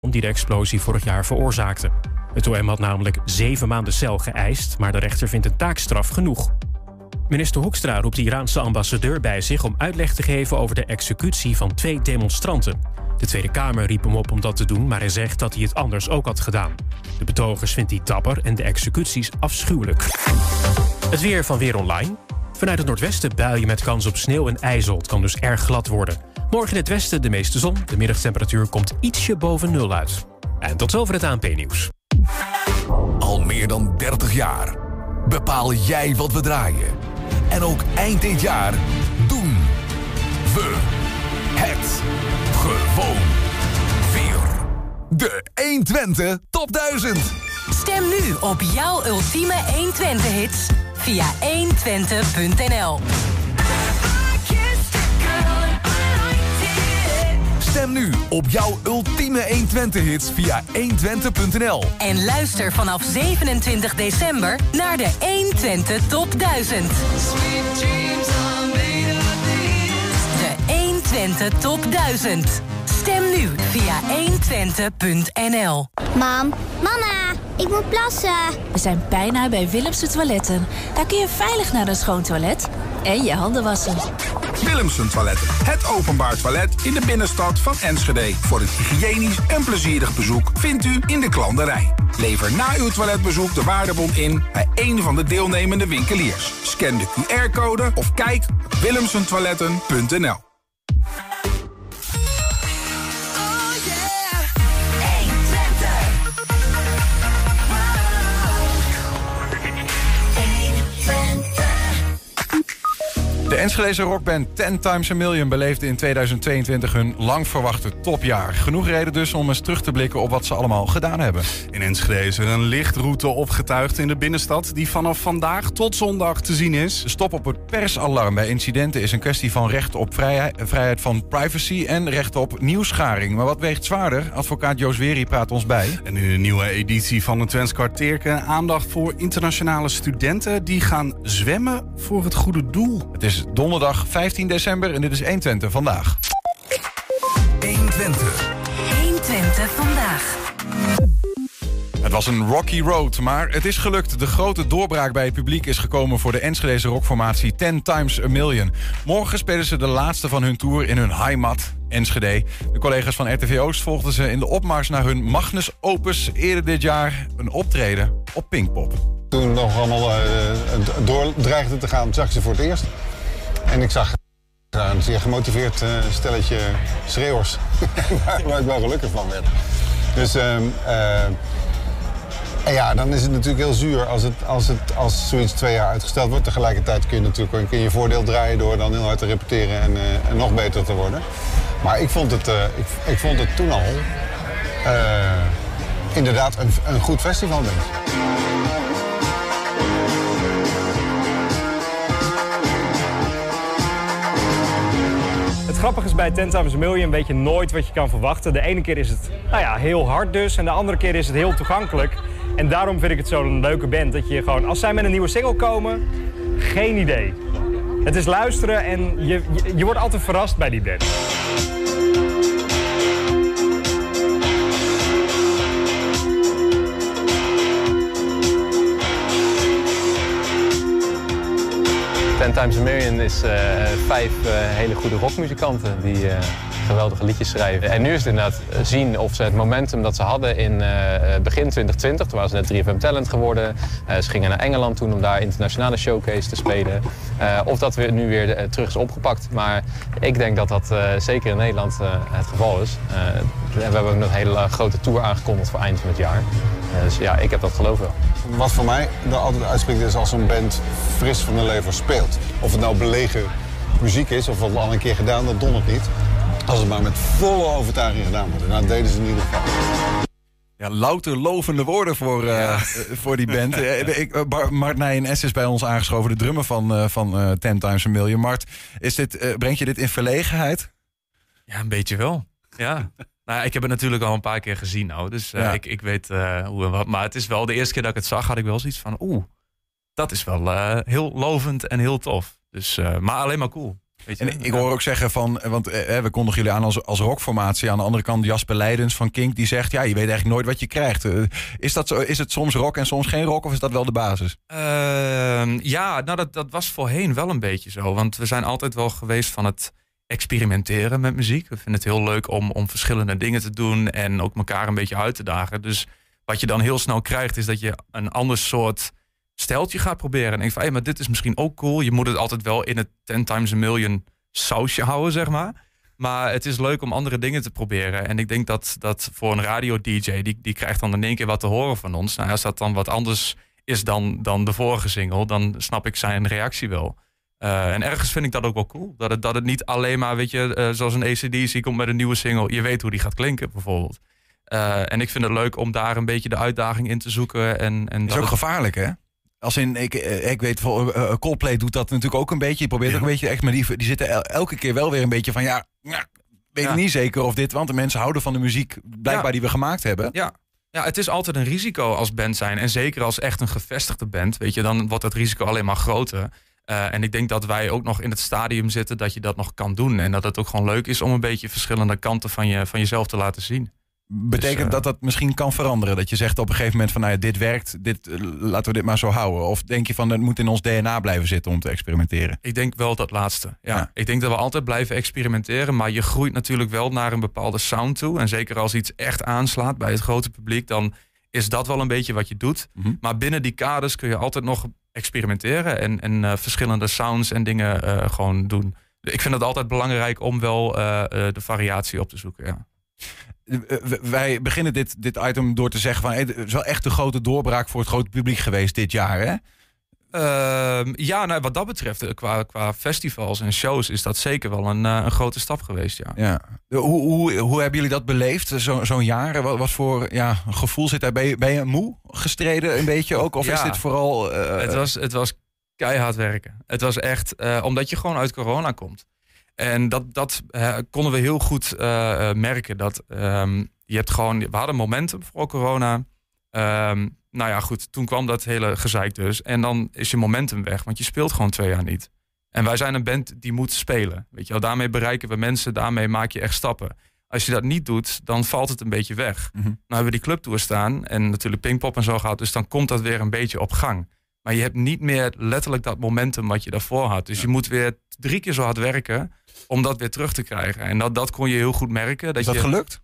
die de explosie vorig jaar veroorzaakte. Het OM had namelijk zeven maanden cel geëist, maar de rechter vindt een taakstraf genoeg. Minister Hoekstra roept de Iraanse ambassadeur bij zich om uitleg te geven over de executie van twee demonstranten. De Tweede Kamer riep hem op om dat te doen, maar hij zegt dat hij het anders ook had gedaan. De betogers vindt hij dapper en de executies afschuwelijk. Het weer van Weer Online. Vanuit het noordwesten buien met kans op sneeuw en ijzel. Het kan dus erg glad worden. Morgen in het westen de meeste zon. De middagtemperatuur komt ietsje boven nul uit. En tot zover het ANP-nieuws. Al meer dan 30 jaar bepaal jij wat we draaien. En ook eind dit jaar doen we het gewoon weer. De 120 Top 1000. Stem nu op jouw ultieme 120-hits via 120.nl. Stem nu op jouw ultieme 120-hits via 120.nl. En luister vanaf 27 december naar de 120 Top 1000. De 120 Top 1000. Stem nu via 120.nl. Mam, mama, ik moet plassen. We zijn bijna bij Willemse Toiletten. Daar kun je veilig naar een schoon toilet en je handen wassen. Willemsen Toiletten. Het openbaar toilet in de binnenstad van Enschede. Voor een hygiënisch en plezierig bezoek vindt u in de klanderij. Lever na uw toiletbezoek de waardebon in bij een van de deelnemende winkeliers. Scan de QR-code of kijk op willemsentoiletten.nl. De Enschedeze rockband Ten Times a Million beleefde in 2022 hun lang verwachte topjaar. Genoeg reden dus om eens terug te blikken op wat ze allemaal gedaan hebben. In Enschede is er een lichtroute opgetuigd in de binnenstad... die vanaf vandaag tot zondag te zien is. Stop op het persalarm bij incidenten is een kwestie van recht op vrijheid, vrijheid van privacy... en recht op nieuwsgaring. Maar wat weegt zwaarder? Advocaat Joos Weri praat ons bij. En in een nieuwe editie van het Twents Kwartierke... aandacht voor internationale studenten die gaan zwemmen voor het goede doel. Het is donderdag 15 december en dit is 120 vandaag. 120. 120 vandaag. Het was een rocky road, maar het is gelukt. De grote doorbraak bij het publiek is gekomen voor de Enschedeze rockformatie 10 Times a Million. Morgen spelen ze de laatste van hun tour in hun heimat, Enschede. De collega's van RTV Oost volgden ze in de opmars naar hun Magnus Opus eerder dit jaar een optreden op Pinkpop. Toen nog allemaal uh, door dreigde te gaan, zag ik ze voor het eerst. En ik zag een zeer gemotiveerd uh, stelletje schreeuwers. waar ik wel gelukkig van werd. Dus uh, en ja, dan is het natuurlijk heel zuur als, het, als, het, als zoiets twee jaar uitgesteld wordt. Tegelijkertijd kun je natuurlijk in je voordeel draaien door dan heel hard te repeteren en, en nog beter te worden. Maar ik vond het, ik, ik, vond het toen al inderdaad een, een goed festival, denk. Het grappige is bij Ten Times Million weet je nooit wat je kan verwachten. De ene keer is het nou ja, heel hard dus en de andere keer is het heel toegankelijk. En daarom vind ik het zo'n leuke band dat je gewoon, als zij met een nieuwe single komen, geen idee. Het is luisteren en je, je wordt altijd verrast bij die band. Times a Million is uh, vijf uh, hele goede rockmuzikanten die uh, geweldige liedjes schrijven. En nu is het inderdaad zien of ze het momentum dat ze hadden in begin 2020, toen waren ze net 3FM Talent geworden. ze gingen naar Engeland toen om daar internationale showcase te spelen. of dat weer nu weer terug is opgepakt. Maar ik denk dat dat zeker in Nederland het geval is. we hebben ook een hele grote tour aangekondigd voor eind van het jaar. Dus ja, ik heb dat geloof wel. Wat voor mij er altijd uitspringt is als een band fris van de lever speelt. Of het nou belegen muziek is of wat al een keer gedaan, dat dondert niet. Als het maar met volle overtuiging gedaan wordt. En dat deden ze in ieder geval. Ja, louter lovende woorden voor, uh, ja. voor die band. Ik, Mart Nijen S is bij ons aangeschoven, de drummer van, uh, van uh, Ten Times a Million. Mart, is dit, brengt je dit in verlegenheid? Ja, een beetje wel. Ja. Nou, ik heb het natuurlijk al een paar keer gezien nou, dus uh, ja. ik, ik weet uh, hoe en wat. Maar het is wel de eerste keer dat ik het zag, had ik wel zoiets van, oeh, dat is wel uh, heel lovend en heel tof. Dus, maar alleen maar cool. Weet je? En ik hoor ook zeggen van, want eh, we kondigen jullie aan als, als rockformatie. Aan de andere kant Jasper Leidens van Kink, die zegt, ja, je weet eigenlijk nooit wat je krijgt. Eh, is, dat zo, is het soms rock en soms geen rock of is dat wel de basis? Ehm, ja, nou dat, dat was voorheen wel een beetje zo. Want we zijn altijd wel geweest van het experimenteren met muziek. We vinden het heel leuk om, om verschillende dingen te doen en ook elkaar een beetje uit te dagen. Dus wat je dan heel snel krijgt, is dat je een ander soort steltje gaat proberen. En denk van, hey, maar dit is misschien ook cool. Je moet het altijd wel in het 10 times a million sausje houden, zeg maar. Maar het is leuk om andere dingen te proberen. En ik denk dat, dat voor een radio-dj, die, die krijgt dan in één keer wat te horen van ons. Nou, als dat dan wat anders is dan, dan de vorige single, dan snap ik zijn reactie wel. Uh, en ergens vind ik dat ook wel cool. Dat het, dat het niet alleen maar, weet je, uh, zoals een ACDC komt met een nieuwe single. Je weet hoe die gaat klinken, bijvoorbeeld. Uh, en ik vind het leuk om daar een beetje de uitdaging in te zoeken. En, en is ook gevaarlijk, hè? Als in, ik, ik weet, Coldplay doet dat natuurlijk ook een beetje. Je probeert ja. ook een beetje echt, maar die, die zitten el, elke keer wel weer een beetje van, ja, weet ja. ik niet zeker of dit, want de mensen houden van de muziek blijkbaar ja. die we gemaakt hebben. Ja. Ja, het is altijd een risico als band zijn. En zeker als echt een gevestigde band, weet je, dan wordt het risico alleen maar groter. Uh, en ik denk dat wij ook nog in het stadium zitten dat je dat nog kan doen. En dat het ook gewoon leuk is om een beetje verschillende kanten van, je, van jezelf te laten zien. Betekent dus, uh, dat dat misschien kan veranderen? Dat je zegt op een gegeven moment van nou ja, dit werkt, dit, uh, laten we dit maar zo houden. Of denk je van het moet in ons DNA blijven zitten om te experimenteren? Ik denk wel dat laatste. Ja. ja. Ik denk dat we altijd blijven experimenteren. Maar je groeit natuurlijk wel naar een bepaalde sound toe. En zeker als iets echt aanslaat bij het grote publiek, dan is dat wel een beetje wat je doet. Mhm. Mm -hmm. Maar binnen die kaders kun je altijd nog experimenteren en, en uh, verschillende sounds en dingen uh, gewoon doen. Ik vind het altijd belangrijk om wel uh, de variatie op te zoeken. Ja. Wij beginnen dit, dit item door te zeggen van hey, het is wel echt een grote doorbraak voor het grote publiek geweest dit jaar. Hè? Uh, ja, nou, wat dat betreft, qua, qua festivals en shows is dat zeker wel een, uh, een grote stap geweest. Ja. Ja. Hoe, hoe, hoe hebben jullie dat beleefd, zo'n zo jaar? Wat, wat voor ja, gevoel zit daar? Ben je, ben je moe gestreden een beetje ook? Of ja. is dit vooral... Uh... Het, was, het was keihard werken. Het was echt, omdat je gewoon uit corona komt. En dat, dat konden we heel goed merken. Dat um, je hebt gewoon, we hadden momentum voor corona. Um, nou ja, goed, toen kwam dat hele gezeik dus. En dan is je momentum weg, want je speelt gewoon twee jaar niet. En wij zijn een band die moet spelen. Weet je wel, daarmee bereiken we mensen, daarmee maak je echt stappen. Als je dat niet doet, dan valt het een beetje weg. Mm -hmm. Nou hebben we die clubtour staan en natuurlijk Pinkpop en zo gehad. Dus dan komt dat weer een beetje op gang. Maar je hebt niet meer letterlijk dat momentum wat je daarvoor had. Dus ja. je moet weer drie keer zo hard werken om dat weer terug te krijgen. En dat, dat kon je heel goed merken. Dat is dat je, gelukt?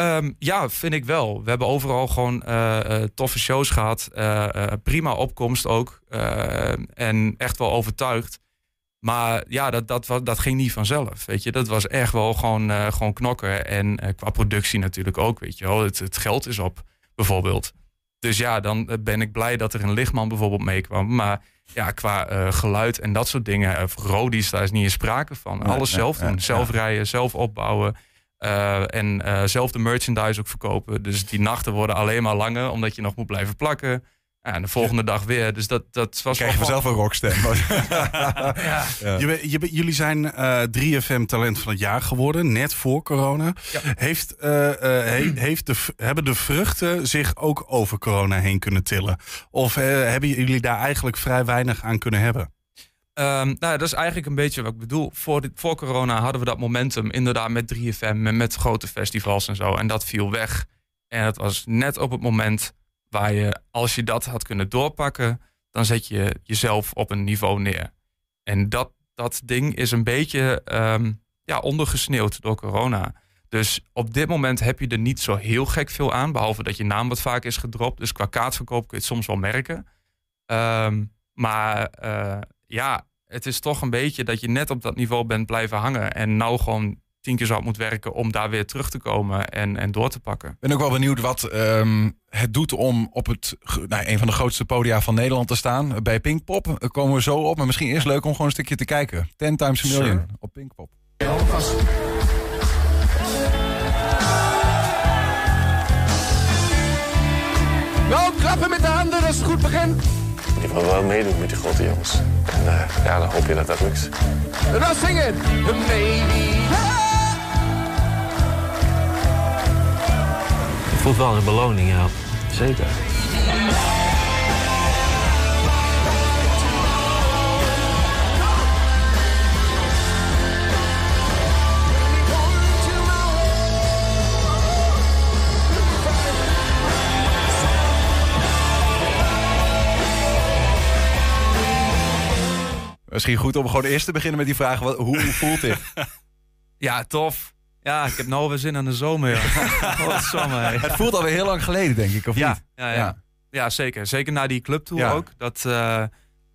Um, ja, vind ik wel. We hebben overal gewoon uh, uh, toffe shows gehad. Uh, prima opkomst ook. en echt wel overtuigd. Maar ja, dat, dat, dat ging niet vanzelf. Weet je, dat was echt wel gewoon, gewoon knokken. En qua productie natuurlijk ook. Weet je wel, het, het geld is op, bijvoorbeeld. Dus ja, dan ben ik blij dat er een lichtman bijvoorbeeld meekwam. Maar ja, qua geluid en dat soort dingen. Of rodies, daar is niet in sprake van. Nee, Alles nee, zelf doen. zelf rijden, zelf opbouwen. Uh, en uh, zelf de merchandise ook verkopen. Dus die nachten worden alleen maar langer, omdat je nog moet blijven plakken. Ja, en de volgende dag weer. Dus dat, dat was Krijgen we zelf een rockstem. ja. Ja. Je, je, jullie zijn uh, 3FM Talent van het Jaar geworden, net voor corona. Ja. Heeft, he, heeft de, hebben de vruchten zich ook over corona heen kunnen tillen? Of hebben jullie daar eigenlijk vrij weinig aan kunnen hebben? Um, nou, dat is eigenlijk een beetje wat ik bedoel. Voor, voor corona hadden we dat momentum inderdaad met 3FM en met grote festivals en zo. En dat viel weg. En het was net op het moment waar je, als je dat had kunnen doorpakken, dan zet je jezelf op een niveau neer. En dat, dat ding is een beetje um, ja, ondergesneeuwd door corona. Dus op dit moment heb je er niet zo heel gek veel aan, behalve dat je naam wat vaak is gedropt. Dus qua kaartverkoop kun je het soms wel merken. Um, maar uh, ja, het is toch een beetje dat je net op dat niveau bent blijven hangen. En nou gewoon tien keer zo moet werken om daar weer terug te komen en, en door te pakken. Ik ben ook wel benieuwd wat um, het doet om op het, nou, een van de grootste podia van Nederland te staan. Bij Pinkpop Daar komen we zo op. Maar misschien eerst leuk om gewoon een stukje te kijken. Ten times a million sure. op Pinkpop. Nou, klappen met de handen, dat is een goed begin. Je wil wel meedoen met die grote jongens. En uh, ja, dan hoop je dat dat lukt. En dan zingen. Maybe. Je voelt wel een beloning, ja. Zeker. Misschien goed om gewoon eerst te beginnen met die vraag: wat, hoe voelt dit? Ja, tof. Ja, ik heb nou weer zin aan de zomer. Ja. Hey. Het voelt alweer heel lang geleden, denk ik, of ja, niet? Ja, ja. ja. zeker. Zeker na die clubtour ook. Dat, eh,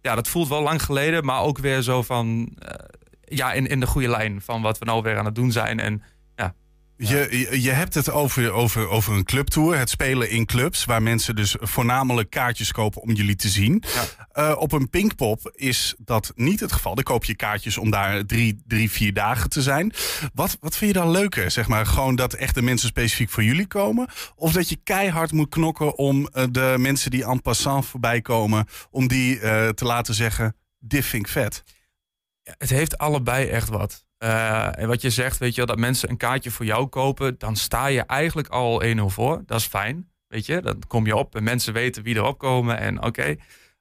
ja, dat voelt wel lang geleden, maar ook weer zo van... eh, ja, in, in de goede lijn van wat we nou weer aan het doen zijn. En Je, je, hebt het over, over, over een clubtour, het spelen in clubs, waar mensen dus voornamelijk kaartjes kopen om jullie te zien. Eh, op een Pinkpop is dat niet het geval. Dan koop je kaartjes om daar drie, drie vier dagen te zijn. Wat, wat vind je dan leuker? Zeg maar gewoon dat echte mensen specifiek voor jullie komen? Of dat je keihard moet knokken om eh, de mensen die en passant voorbij komen, om die eh, te laten zeggen, dit vind ik vet. het heeft allebei echt wat. Eh, en wat je zegt, weet je dat mensen een kaartje voor jou kopen, dan sta je eigenlijk al 1-0 voor. Dat is fijn, weet je. Dan kom je op en mensen weten wie erop komen en oké.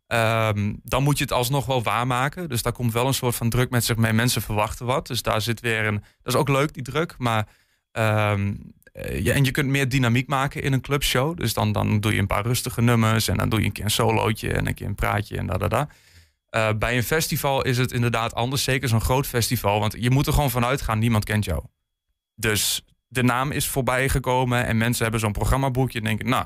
Ehm, dan moet je het alsnog wel waarmaken. Dus daar komt wel een soort van druk met zich mee. Mensen verwachten wat. Dus daar zit weer een. Dat is ook leuk, die druk. Maar. ehm, eh, en je kunt meer dynamiek maken in een clubshow. Dus dan, dan doe je een paar rustige nummers. En dan doe je een keer een solootje en een keer een praatje en da da da. Eh, bij een festival is het inderdaad anders. Zeker zo'n groot festival. Want je moet er gewoon vanuit gaan, niemand kent jou. Dus de naam is voorbij gekomen. En mensen hebben zo'n programmaboekje en denken, nou,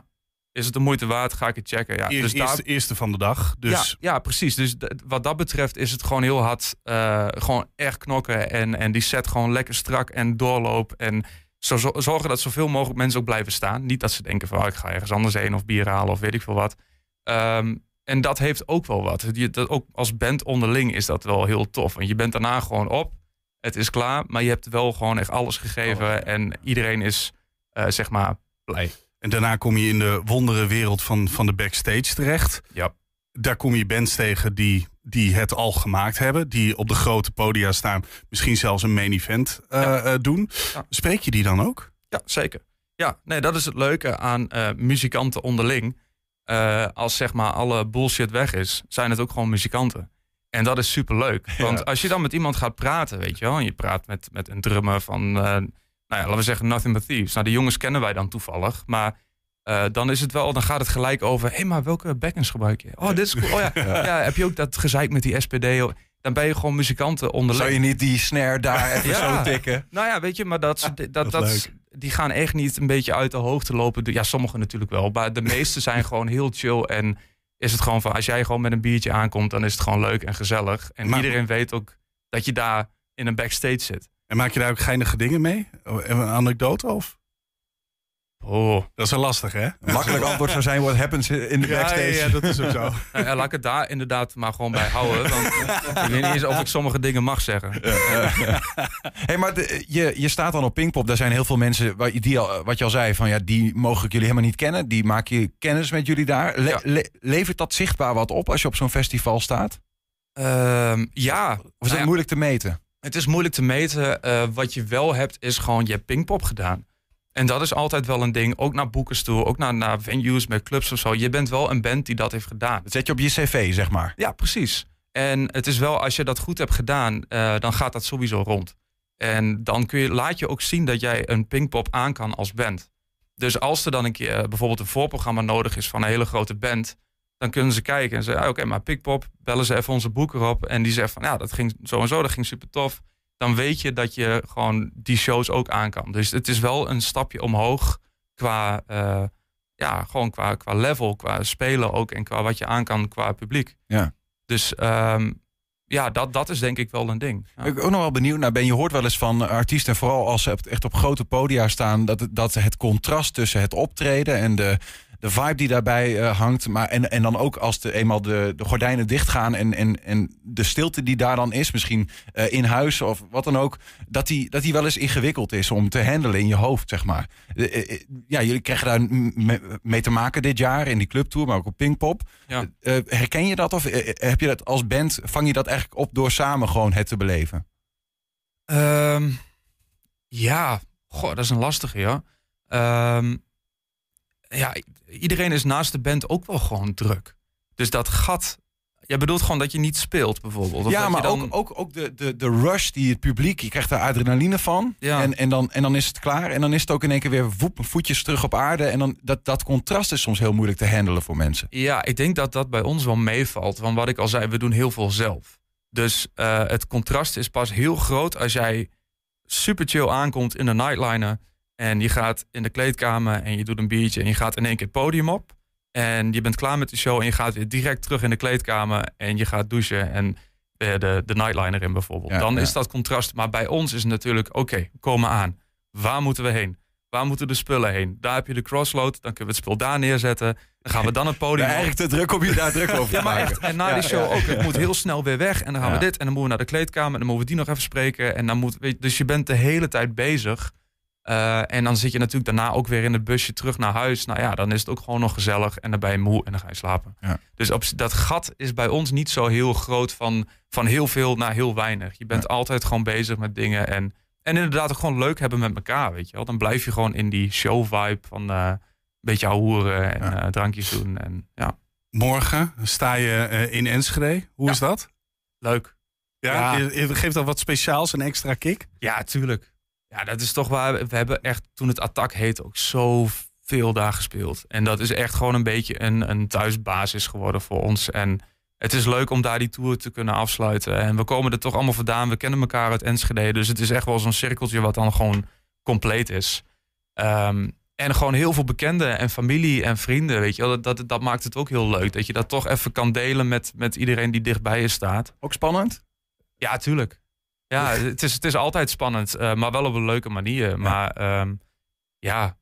is het de moeite waard? Ga ik het checken? Ja, Eerst, dus daar- eerste, eerste van de dag. Dus ja, ja, precies. Dus wat dat betreft is het gewoon heel hard. eh, gewoon echt knokken. En, en die set gewoon lekker strak en doorloop. En zo, zo- zorgen dat zoveel mogelijk mensen ook blijven staan. Niet dat ze denken van oh, ik ga ergens anders heen of bier halen of weet ik veel wat. Ehm, en dat heeft ook wel wat. Je, dat ook als band onderling is dat wel heel tof. Want je bent daarna gewoon op. Het is klaar. Maar je hebt wel gewoon echt alles gegeven. En iedereen is eh, zeg maar blij. En daarna kom je in de wondere wereld van, van de backstage terecht. Ja. Daar kom je bands tegen die, die het al gemaakt hebben. Die op de grote podia staan. Misschien zelfs een main event eh, eh, doen. Spreek je die dan ook? Ja, zeker. Ja, nee, dat is het leuke aan muzikanten onderling. Eh, als zeg maar alle bullshit weg is, zijn het ook gewoon muzikanten. En dat is super leuk. Want als je dan met iemand gaat praten, weet je wel, en je praat met, met een drummer van, eh, nou ja, laten we zeggen Nothing But Thieves. Nou, die jongens kennen wij dan toevallig, maar eh, dan is het wel, dan gaat het gelijk over, hé, hey, maar welke backends gebruik je? Oh, dit is cool. Oh ja, Ja. ja. heb je ook dat gezeik met die SPD? Dan ben je gewoon muzikanten onderling. Zou je niet die snare daar even zo tikken? Nou ja, weet je, maar dat, dat, dat, dat die gaan echt niet een beetje uit de hoogte lopen. Ja, sommigen natuurlijk wel. Maar de meeste zijn gewoon heel chill. En is het gewoon van, als jij gewoon met een biertje aankomt, dan is het gewoon leuk en gezellig. En Maar- iedereen weet ook dat je daar in een backstage zit. En maak je daar ook geinige dingen mee? Een anekdote of? Oh. Dat is wel lastig, hè? Een makkelijk antwoord zou zijn, what happens in de Ja, backstage? ja, ja, dat is ook zo. Nou ja, laat ik het daar inderdaad maar gewoon bij houden. Want ik weet niet eens of ik sommige dingen mag zeggen. hey, maar de- je, je staat dan op Pinkpop. Daar zijn heel veel mensen, wa- die al, wat je al zei, van ja, die mogen jullie helemaal niet kennen. Die maak je kennis met jullie daar. Le- le- levert dat zichtbaar wat op als je op zo'n festival staat? Ehm, ja. Of is Nou dat moeilijk te meten? Het is moeilijk te meten. Eh, wat je wel hebt, is gewoon je hebt Pinkpop gedaan. En dat is altijd wel een ding. Ook naar boekers toe, ook naar, naar venues met clubs of zo. Je bent wel een band die dat heeft gedaan. Dat zet je op je cv, zeg maar. Ja, precies. En het is wel, als je dat goed hebt gedaan, eh, dan gaat dat sowieso rond. En dan kun je, laat je ook zien dat jij een Pinkpop aan kan als band. Dus als er dan een keer eh, bijvoorbeeld een voorprogramma nodig is van een hele grote band, dan kunnen ze kijken en zeggen: ah, Oké, maar Pinkpop, bellen ze even onze boeker op. En die zegt van ja, dat ging zo en zo, dat ging super tof. Dan weet je dat je gewoon die shows ook aan kan. Dus het is wel een stapje omhoog qua, eh, ja, gewoon qua, qua level, qua spelen ook en qua wat je aan kan qua publiek. Ja. Dus ehm, ja, dat, dat is denk ik wel een ding. Ja. Ik ben ook nog wel benieuwd naar ben. Je hoort wel eens van artiesten, vooral als ze echt op grote podia staan, dat, het- dat het contrast tussen het optreden en de, de vibe die daarbij eh, hangt. Maar, en, en dan ook als de, eenmaal de, de gordijnen dichtgaan en, en, en de stilte die daar dan is, misschien eh, in huis of wat dan ook, dat die, dat die wel eens ingewikkeld is om te handelen in je hoofd, zeg maar. Eh, ja, jullie krijgen daar mee te maken dit jaar in die clubtour, maar ook op Pinkpop. Ja. Herken je dat of heb je dat als band, vang je dat eigenlijk op door samen gewoon het te beleven? Ehm, ja, goh, dat is een lastige, ja. Ja, iedereen is naast de band ook wel gewoon druk. Dus dat gat... Jij bedoelt gewoon dat je niet speelt, bijvoorbeeld? Of ja, maar je dan... ook, ook, ook de, de, de rush die het publiek, je krijgt daar adrenaline van. Ja. En, en, dan, en dan is het klaar. En dan is het ook in één keer weer woep, voetjes terug op aarde. En dan, dat, dat contrast is soms heel moeilijk te handelen voor mensen. Ja, ik denk dat dat bij ons wel meevalt. Want wat ik al zei, we doen heel veel zelf. Dus eh, het contrast is pas heel groot als jij super chill aankomt in de nightliner. En je gaat in de kleedkamer en je doet een biertje en je gaat in één keer het podium op. En je bent klaar met de show en je gaat weer direct terug in de kleedkamer en je gaat douchen en weer de, de nightliner in bijvoorbeeld. Ja, Dan ja. is dat contrast. Maar bij ons is het natuurlijk, oké, komen aan. Waar moeten we heen? Waar moeten de spullen heen? Daar heb je de crossload, dan kunnen we het spul daar neerzetten. Dan gaan we dan het podium op. eigenlijk te druk om je daar druk over te Ja, maar maken. echt. En na Ja, die show ja, ook. Het moet heel snel weer weg. En dan gaan we dit. En dan moeten we naar de kleedkamer. En dan moeten we die nog even spreken. En dan moet, weet dus je bent de hele tijd bezig. Eh, en dan zit je natuurlijk daarna ook weer in het busje terug naar huis. Nou ja, dan is het ook gewoon nog gezellig. En dan ben je moe en dan ga je slapen. Ja. Dus op, dat gat is bij ons niet zo heel groot van, van heel veel naar heel weinig. Je bent altijd gewoon bezig met dingen. En, en inderdaad ook gewoon leuk hebben met elkaar, weet je wel. Dan blijf je gewoon in die show vibe van eh, een beetje hoeren en eh, drankjes doen. En, ja. Morgen sta je eh, in Enschede. Hoe is dat? Leuk. Ja, Ja. je- je Geeft dat wat speciaals, een extra kick? Ja, tuurlijk. Ja, dat is toch waar. We hebben echt, toen het Attack heette, ook zoveel daar gespeeld. En dat is echt gewoon een beetje een, een thuisbasis geworden voor ons. En het is leuk om daar die tour te kunnen afsluiten. En we komen er toch allemaal vandaan. We kennen elkaar uit Enschede. Dus het is echt wel zo'n cirkeltje wat dan gewoon compleet is. Ehm, en gewoon heel veel bekenden en familie en vrienden. Weet je, wel. dat, dat, dat maakt het ook heel leuk. Dat je dat toch even kan delen met, met iedereen die dichtbij je staat. Ook spannend? Ja, tuurlijk. Ja, het is, het is altijd spannend, eh, maar wel op een leuke manier. Maar ehm, ja,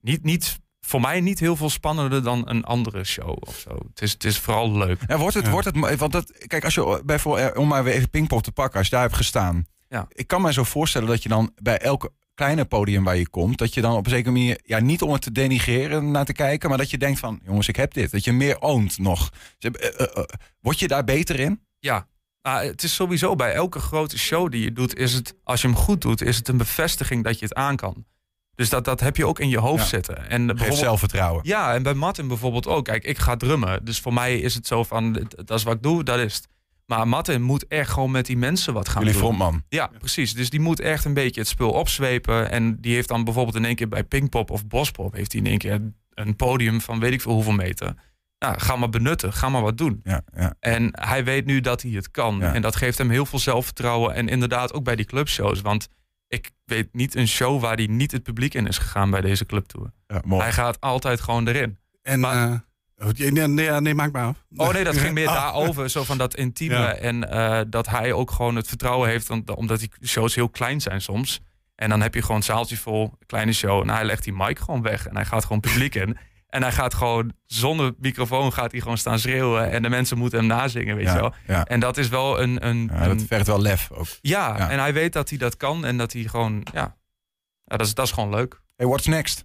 niet, niet, voor mij niet heel veel spannender dan een andere show of zo. Het is, het is vooral leuk. En wordt het, wordt het, want dat, kijk, als je bijvoorbeeld, om maar weer even Pinkpop te pakken, als je daar hebt gestaan. Ja. Ik kan me zo voorstellen dat je dan bij elk kleine podium waar je komt, dat je dan op een zekere manier, ja, niet om het te denigreren naar te kijken, maar dat je denkt van, jongens, ik heb dit. Dat je meer oont nog. Dus, eh, eh, eh, word je daar beter in? Ja, nou, het is sowieso bij elke grote show die je doet, is het, als je hem goed doet, is het een bevestiging dat je het aan kan. Dus dat, dat heb je ook in je hoofd Ja. zitten. En bijvoorbeeld- zelfvertrouwen. Ja, en bij Martin bijvoorbeeld ook. Kijk, ik ga drummen. Dus voor mij is het zo van, dat is wat ik doe, dat is het. Maar Martin moet echt gewoon met die mensen wat gaan Jullie doen. frontman. Ja, precies. Dus die moet echt een beetje het spul opzwepen. En die heeft dan bijvoorbeeld in één keer bij Pinkpop of Bospop... heeft hij in één keer een podium van weet ik veel hoeveel meter. Nou, ga maar benutten. Ga maar wat doen. Ja, ja. En hij weet nu dat hij het kan. Ja. En dat geeft hem heel veel zelfvertrouwen. En inderdaad ook bij die clubshows. Want ik weet niet een show waar hij niet het publiek in is gegaan bij deze clubtour. Hij gaat altijd gewoon erin. En, eh, oh, nee, nee, nee, maak maar af. Oh nee, dat ging meer Ah. daarover. Zo van dat intieme. Ja. En eh, dat hij ook gewoon het vertrouwen heeft. om- Omdat die shows heel klein zijn soms. En dan heb je gewoon een zaaltje vol, kleine show. En hij legt die mic gewoon weg. En hij gaat gewoon publiek in. En hij gaat gewoon zonder microfoon gaat hij gewoon staan schreeuwen. En de mensen moeten hem nazingen, weet Ja, je wel. ja. En dat is wel een... een, Ja, dat vergt wel lef ook. ja, Ja. en hij weet dat hij dat kan. En dat hij gewoon... Ja, ja dat, is, dat is gewoon leuk. Hey, what's next?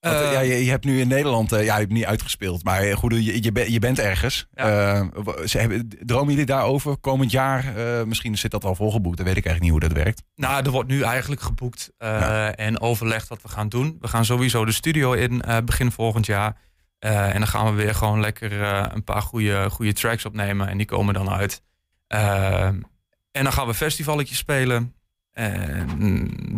Want, eh, ja, je, je hebt nu in Nederland, eh, ja, je hebt niet uitgespeeld, maar eh, goed, je, je, ben- je bent ergens. Eh, w- ze hebben, dromen jullie daarover komend jaar? Misschien zit dat al volgeboekt, dan weet ik eigenlijk niet hoe dat werkt. Nou, er wordt nu eigenlijk geboekt en overlegd wat we gaan doen. We gaan sowieso de studio in begin volgend jaar. En dan gaan we weer gewoon lekker een paar goede, goede tracks opnemen. En die komen dan uit. Eh, en dan gaan we festivalletjes spelen. En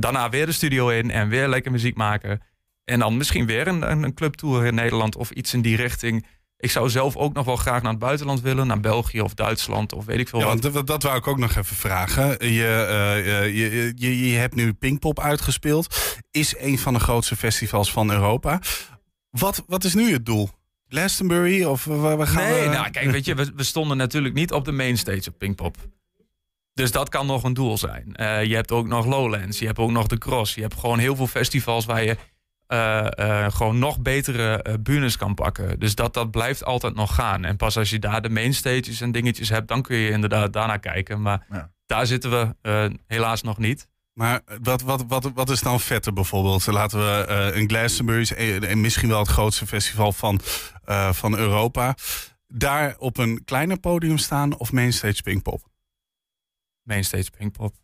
daarna weer de studio in en weer lekker muziek maken. En dan misschien weer een, een, clubtour in Nederland of iets in die richting. Ik zou zelf ook nog wel graag naar het buitenland willen. Naar België of Duitsland of weet ik veel Ja, wat. dat, dat wou ik ook nog even vragen. Je, eh, eh, je, je, je hebt nu Pinkpop uitgespeeld. Is een van de grootste festivals van Europa. Wat, wat is nu het doel? Glastonbury? Of waar, gaan nee, we? nou kijk, weet je, we, we stonden natuurlijk niet op de mainstage op Pinkpop. Dus dat kan nog een doel zijn. Eh, je hebt ook nog Lowlands, je hebt ook nog de Cross. Je hebt gewoon heel veel festivals waar je eh, eh, gewoon nog betere uh, bunes kan pakken. Dus dat, dat blijft altijd nog gaan. En pas als je daar de mainstages en dingetjes hebt, dan kun je inderdaad daarna kijken. Maar Ja. daar zitten we eh, helaas nog niet. Maar wat, wat, wat, wat is dan vetter bijvoorbeeld? Laten we eh, een Glastonbury, is en misschien wel het grootste festival van, eh, van Europa. Daar op een kleiner podium staan of Mainstage Pinkpop? Mainstage Pinkpop.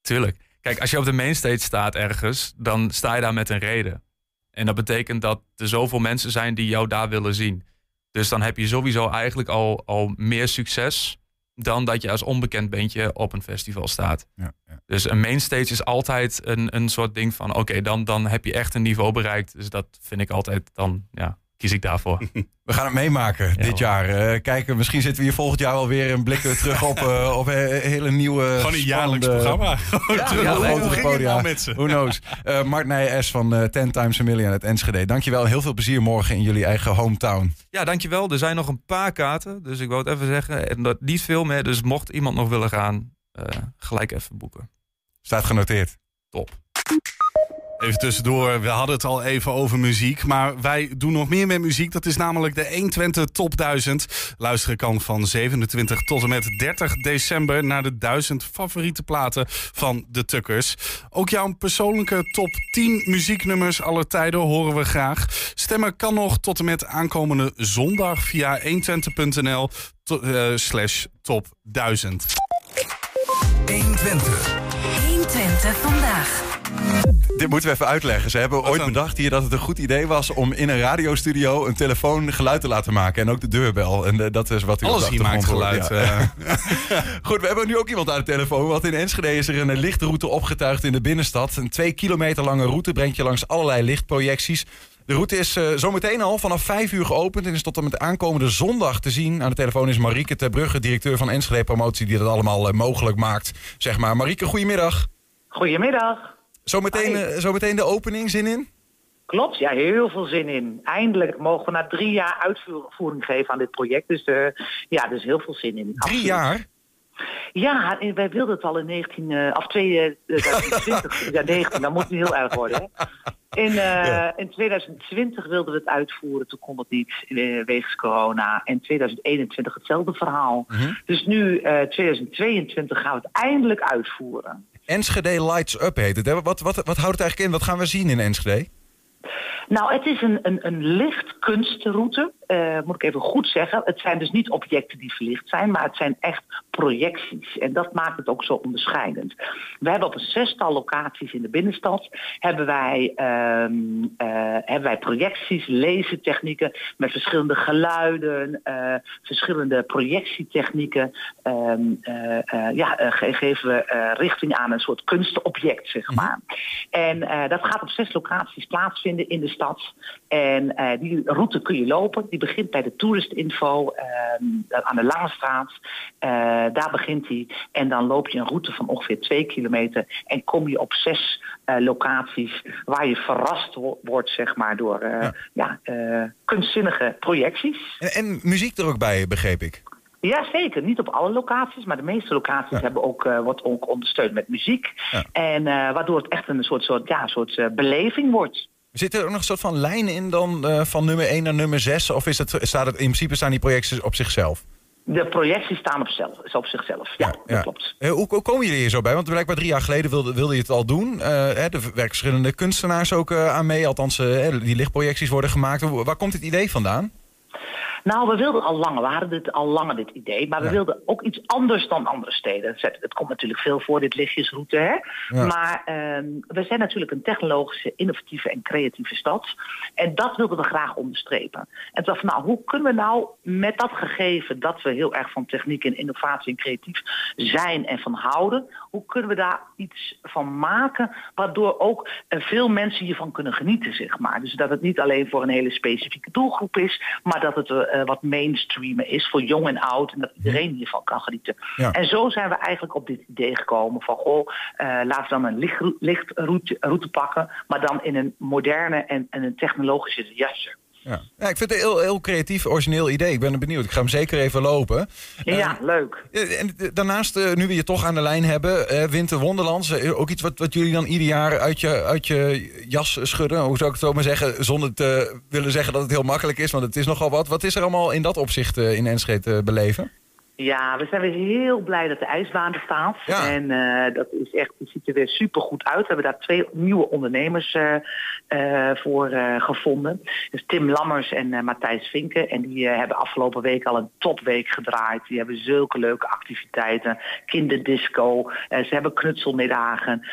Tuurlijk. Kijk, als je op de mainstage staat ergens, dan sta je daar met een reden. En dat betekent dat er zoveel mensen zijn die jou daar willen zien. Dus dan heb je sowieso eigenlijk al, al meer succes dan dat je als onbekend bandje op een festival staat. Ja, ja. Dus een mainstage is altijd een, een soort ding van... oké, dan, dan heb je echt een niveau bereikt. Dus dat vind ik altijd dan, ja, kies ik daarvoor. We gaan het meemaken dit jaar. Eh, kijken, misschien zitten we hier volgend jaar alweer en blikken we terug op, eh, op een hele nieuwe. Gewoon een jaarlijks programma. Ja, Terug ja, op grotere podia. nou met ze? Who knows? Eh Mart S van eh 10 Times a Million uit Enschede. Dankjewel heel veel plezier morgen in jullie eigen hometown. Ja, dankjewel. Er zijn nog een paar kaarten. Dus ik wou het even zeggen. En dat niet veel meer. Dus mocht iemand nog willen gaan, eh, gelijk even boeken. Staat genoteerd. Top. Even tussendoor, we hadden het al even over muziek. Maar wij doen nog meer met muziek. Dat is namelijk de 120 Top 1000. Luisteren kan van 27 tot en met 30 december naar de 1000 favoriete platen van de Tukkers. Ook jouw persoonlijke top 10 muzieknummers aller tijden horen we graag. Stemmen kan nog tot en met aankomende zondag via 120.nl to- eh, slash top 1000. 120. 120 vandaag. Dit moeten we even uitleggen. Ze hebben ooit bedacht hier dat het een goed idee was om in een radiostudio een telefoon geluid te laten maken. En ook de deurbel. En eh, dat is wat u Alles hier maakt geluid. Ja. eh. Goed, we hebben nu ook iemand aan de telefoon. Want in Enschede is er een lichtroute opgetuigd in de binnenstad. Een twee kilometer lange route brengt je langs allerlei lichtprojecties. De route is eh, zometeen al vanaf vijf uur geopend en is tot en met aankomende zondag te zien. Aan de telefoon is Marieke Terbrugge, directeur van Enschede Promotie, die dat allemaal mogelijk maakt. Zeg maar, Marieke, goedemiddag. Goedemiddag. Zometeen, eh, zometeen de opening, zin in? Klopt, ja, heel veel zin in. Eindelijk mogen we na drie jaar uitvoering geven aan dit project. Dus eh, ja, dus heel veel zin in. Drie jaar? Ja, wij wilden het al in 19, eh, of 2020, ja 19, dan moet het niet heel erg worden. Hè? In, eh, in 2020 wilden we het uitvoeren, toen kon het niet wegens corona. En 2021 hetzelfde verhaal. Dus nu, eh 2022, gaan we het eindelijk uitvoeren. Enschede Lights Up heet het. Wat, wat, wat houdt het eigenlijk in? Wat gaan we zien in Enschede? Nou, het is een, een, een licht eh, moet ik even goed zeggen. Het zijn dus niet objecten die verlicht zijn, maar het zijn echt projecties. En dat maakt het ook zo onderscheidend. We hebben op een zestal locaties in de binnenstad hebben wij, ehm, eh, hebben wij projecties, lasertechnieken met verschillende geluiden, eh, verschillende projectietechnieken. Ehm, eh, eh, ja, ge- geven we richting aan een soort kunstobject, zeg maar. En dat gaat op zes locaties plaatsvinden in de stad. En die route kun je lopen. Die begint bij de toeristinfo ehm, aan de Langestraat. Eh, daar begint die. En dan loop je een route van ongeveer twee kilometer. En kom je op zes eh, locaties waar je verrast wo- wordt, zeg maar, door eh, ja. kunstzinnige projecties. En, en muziek er ook bij, begreep ik. Ja, zeker. Niet op alle locaties, maar de meeste locaties hebben ook, wordt ook ondersteund met muziek. En waardoor het echt een soort, soort, ja, soort beleving wordt. Zit er ook nog een soort van lijn in dan eh, van nummer 1 naar nummer 6? Of is het, staat het in principe staan die projecties op zichzelf? De projecties staan op, zelf, is op zichzelf. Ja, dat klopt. Eh, hoe, hoe komen jullie hier zo bij? Want blijkbaar drie jaar geleden wilde, wilde je het al doen. Hè, er werken verschillende kunstenaars ook aan mee. Althans, die lichtprojecties worden gemaakt. Waar komt het idee vandaan? Nou, we wilden al langer, we hadden dit al langer dit idee, maar we wilden ook iets anders dan andere steden. Het, het komt natuurlijk veel voor, dit lichtjesroute, hè. Ja. Maar ehm, we zijn natuurlijk een technologische, innovatieve en creatieve stad. En dat wilden we graag onderstrepen. En toen dacht ik, nou, hoe kunnen we nou met dat gegeven dat we heel erg van techniek en innovatie en creatief zijn en van houden, hoe kunnen we daar iets van maken waardoor ook eh, veel mensen hiervan kunnen genieten, zeg maar. Dus dat het niet alleen voor een hele specifieke doelgroep is, maar dat het eh, wat mainstreamer is voor jong en oud en dat iedereen hiervan kan genieten. Ja. En zo zijn we eigenlijk op dit idee gekomen van, goh, eh, laten we dan een lichtroute lichtroute route pakken, maar dan in een moderne en, en een technologische jasje. Ja. ja, ik vind het een heel, heel creatief, origineel idee. Ik ben benieuwd. Ik ga hem zeker even lopen. Ja, leuk. Eh, En eh, daarnaast, eh, nu we je toch aan de lijn hebben, eh, Winter Wonderlands. eh, ook iets wat, wat jullie dan ieder jaar uit je, uit je jas schudden. Hoe zou ik het zo maar zeggen? Zonder te willen zeggen dat het heel makkelijk is, want het is nogal wat. Wat is er allemaal in dat opzicht eh, in Enschede te beleven? Ja, we zijn weer heel blij dat de ijsbaan er staat. En eh, dat is echt, het ziet er weer super goed uit. We hebben daar twee nieuwe ondernemers eh, eh, voor eh, gevonden. Dus Tim Lammers en eh, Matthijs Vinken. En die hebben afgelopen week al een topweek gedraaid. Die hebben zulke leuke activiteiten. Kinderdisco. ze hebben knutselmiddagen.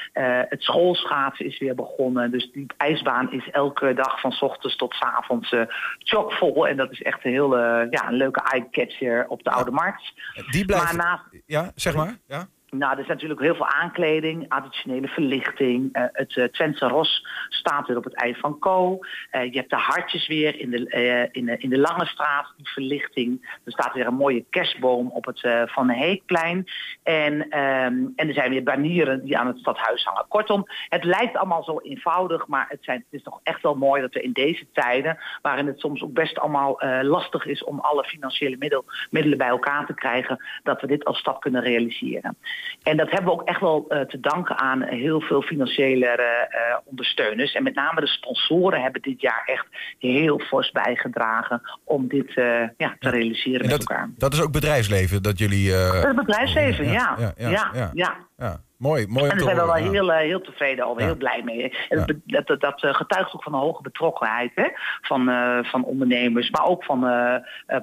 Het schoolschaatsen is weer begonnen. Dus die ijsbaan is elke dag van 's ochtends tot 's avonds chockvol. En dat is echt een hele ja, een leuke eye-catcher op de Oude Markt. Die blijft... Maar naast, Ja, zeg maar. Ja. Nou, er is natuurlijk heel veel aankleding, additionele verlichting. Uh, het uh, Ros staat weer op het ei van Co. Uh, je hebt de hartjes weer in de, in, de, in de Lange Straat, die verlichting. Er staat weer een mooie kerstboom op het Van Heekplein. En, um, en er zijn weer banieren die aan het stadhuis hangen. Kortom, het lijkt allemaal zo eenvoudig, maar het, zijn, het is toch echt wel mooi dat we in deze tijden, waarin het soms ook best allemaal lastig is om alle financiële middel, middelen bij elkaar te krijgen, dat we dit als stap kunnen realiseren. En dat hebben we ook echt wel uh, te danken aan heel veel financiële uh, ondersteuners. En met name de sponsoren hebben dit jaar echt heel fors bijgedragen om dit uh, ja, te realiseren dat, met elkaar. Dat is ook bedrijfsleven dat jullie. dat is bedrijfsleven, ja. Ja, ja, ja, ja, ja. Mooi, mooi. En daar zijn we wel heel, heel tevreden over, heel blij mee. En dat, dat, dat, getuigt ook van een hoge betrokkenheid hè? Van, uh, van ondernemers, maar ook van uh,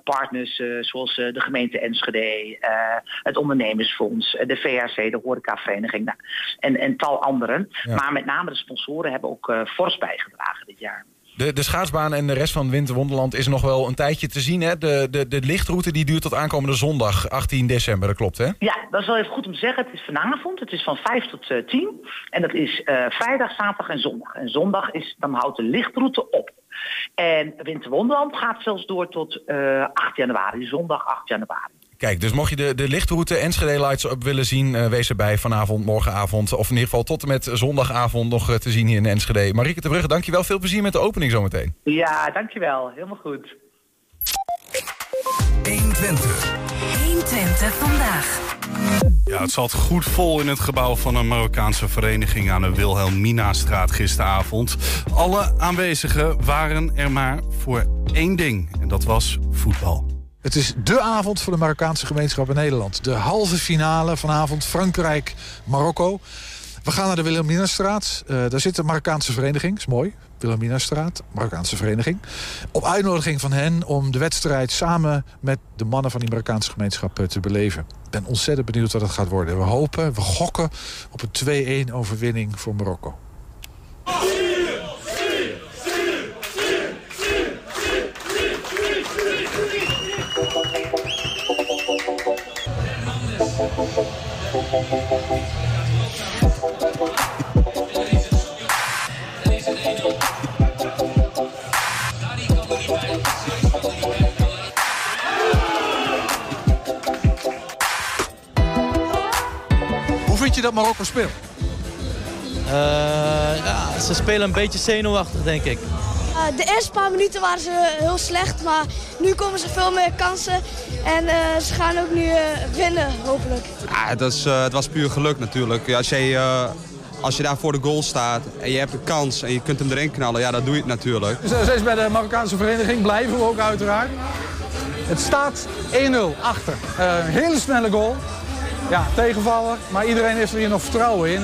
partners uh, zoals de gemeente Enschede, het ondernemersfonds, de VRC, de horecavereniging nou, en, en tal anderen. Ja. Maar met name de sponsoren hebben ook fors bijgedragen dit jaar. De, de schaatsbaan en de rest van Winterwonderland is nog wel een tijdje te zien. Hè? De, de, de lichtroute die duurt tot aankomende zondag, 18 december, dat klopt hè? Ja, dat is wel even goed om te zeggen. Het is vanavond, het is van 5 tot uh, 10. En dat is uh, vrijdag, zaterdag en zondag. En zondag is, dan houdt de lichtroute op. En Winterwonderland gaat zelfs door tot uh, 8 januari, zondag 8 januari. Kijk, dus mocht je de, de lichtroute Enschede Lights op willen zien... Uh, wees erbij vanavond, morgenavond... of in ieder geval tot en met zondagavond nog uh, te zien hier in Enschede. Marieke de Brugge, dankjewel. Veel plezier met de opening zometeen. Ja, dankjewel. Helemaal goed. 120. 120 vandaag. Ja, het zat goed vol in het gebouw van een Marokkaanse vereniging aan de Wilhelminastraat gisteravond. Alle aanwezigen waren er maar voor één ding en dat was voetbal. Het is de avond voor de Marokkaanse gemeenschap in Nederland. De halve finale vanavond Frankrijk-Marokko. We gaan naar de Wilhelminastraat. Uh, daar zit een Marokkaanse vereniging. is mooi. Wilhelminastraat, Marokkaanse vereniging. Op uitnodiging van hen om de wedstrijd samen met de mannen van die Marokkaanse gemeenschap te beleven. Ik ben ontzettend benieuwd wat het gaat worden. We hopen, we gokken op een 2-1 overwinning voor Marokko. Je dat Marokko speelt? Uh, ja, ze spelen een beetje zenuwachtig, denk ik. Uh, de eerste paar minuten waren ze heel slecht, maar nu komen ze veel meer kansen. En uh, ze gaan ook nu uh, winnen, hopelijk. Ja, het, was, het was puur geluk natuurlijk. Als, jij, als je daar voor de goal staat en je hebt een kans en je kunt hem erin knallen, ja, dan doe je het natuurlijk. Dus, steeds bij de Marokkaanse vereniging blijven we ook uiteraard. Het staat 1-0 achter. een hele snelle goal. Ja, tegenvaller, maar iedereen heeft er hier nog vertrouwen in.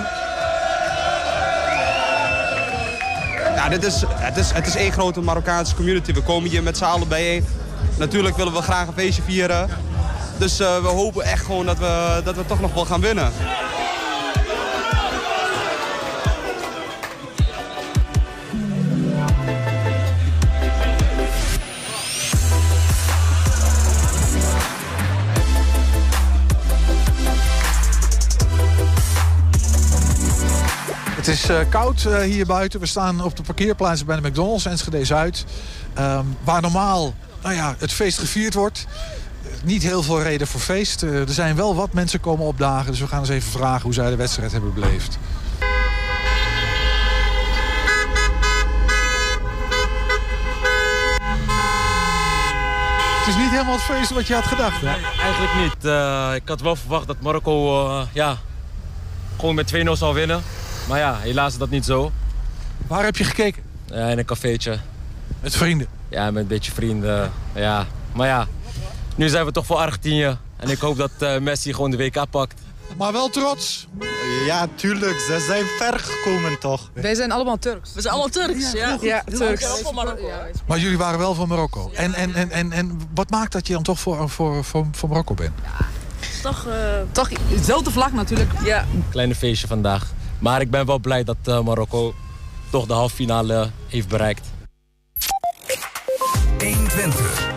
Ja, dit is, het, is, het is één grote Marokkaanse community. We komen hier met z'n allen bijeen. Natuurlijk willen we graag een feestje vieren. Dus uh, we hopen echt gewoon dat we, dat we toch nog wel gaan winnen. Het is uh, koud uh, hier buiten. We staan op de parkeerplaatsen bij de McDonald's Enschede Zuid. Um, waar normaal nou ja, het feest gevierd wordt. Niet heel veel reden voor feest. Er zijn wel wat mensen komen opdagen. Dus we gaan eens even vragen hoe zij de wedstrijd hebben beleefd. Het is niet helemaal het feest wat je had gedacht, hè? Eigenlijk niet. Ik had wel verwacht dat Marokko ja, gewoon met 2-0 zou winnen. Maar ja, helaas is dat niet zo. Waar heb je gekeken? Ja, in een cafeetje. Met vrienden? Ja, met een beetje vrienden. Ja. Maar ja, nu zijn we toch voor Argentinië. En ik hoop dat uh, Messi gewoon de WK pakt. Maar wel trots? Ja, tuurlijk. Ze zijn ver gekomen toch? Wij zijn allemaal Turks. We zijn allemaal Turks, ja. Ja, Turks. Maar jullie waren wel van Marokko. En, en, en, en, en wat maakt dat je dan toch voor, voor, voor, voor Marokko bent? Ja, toch, uh, toch dezelfde vlag natuurlijk. Ja. Kleine feestje vandaag. Maar ik ben wel blij dat uh, Marokko toch de halve finale heeft bereikt. 120.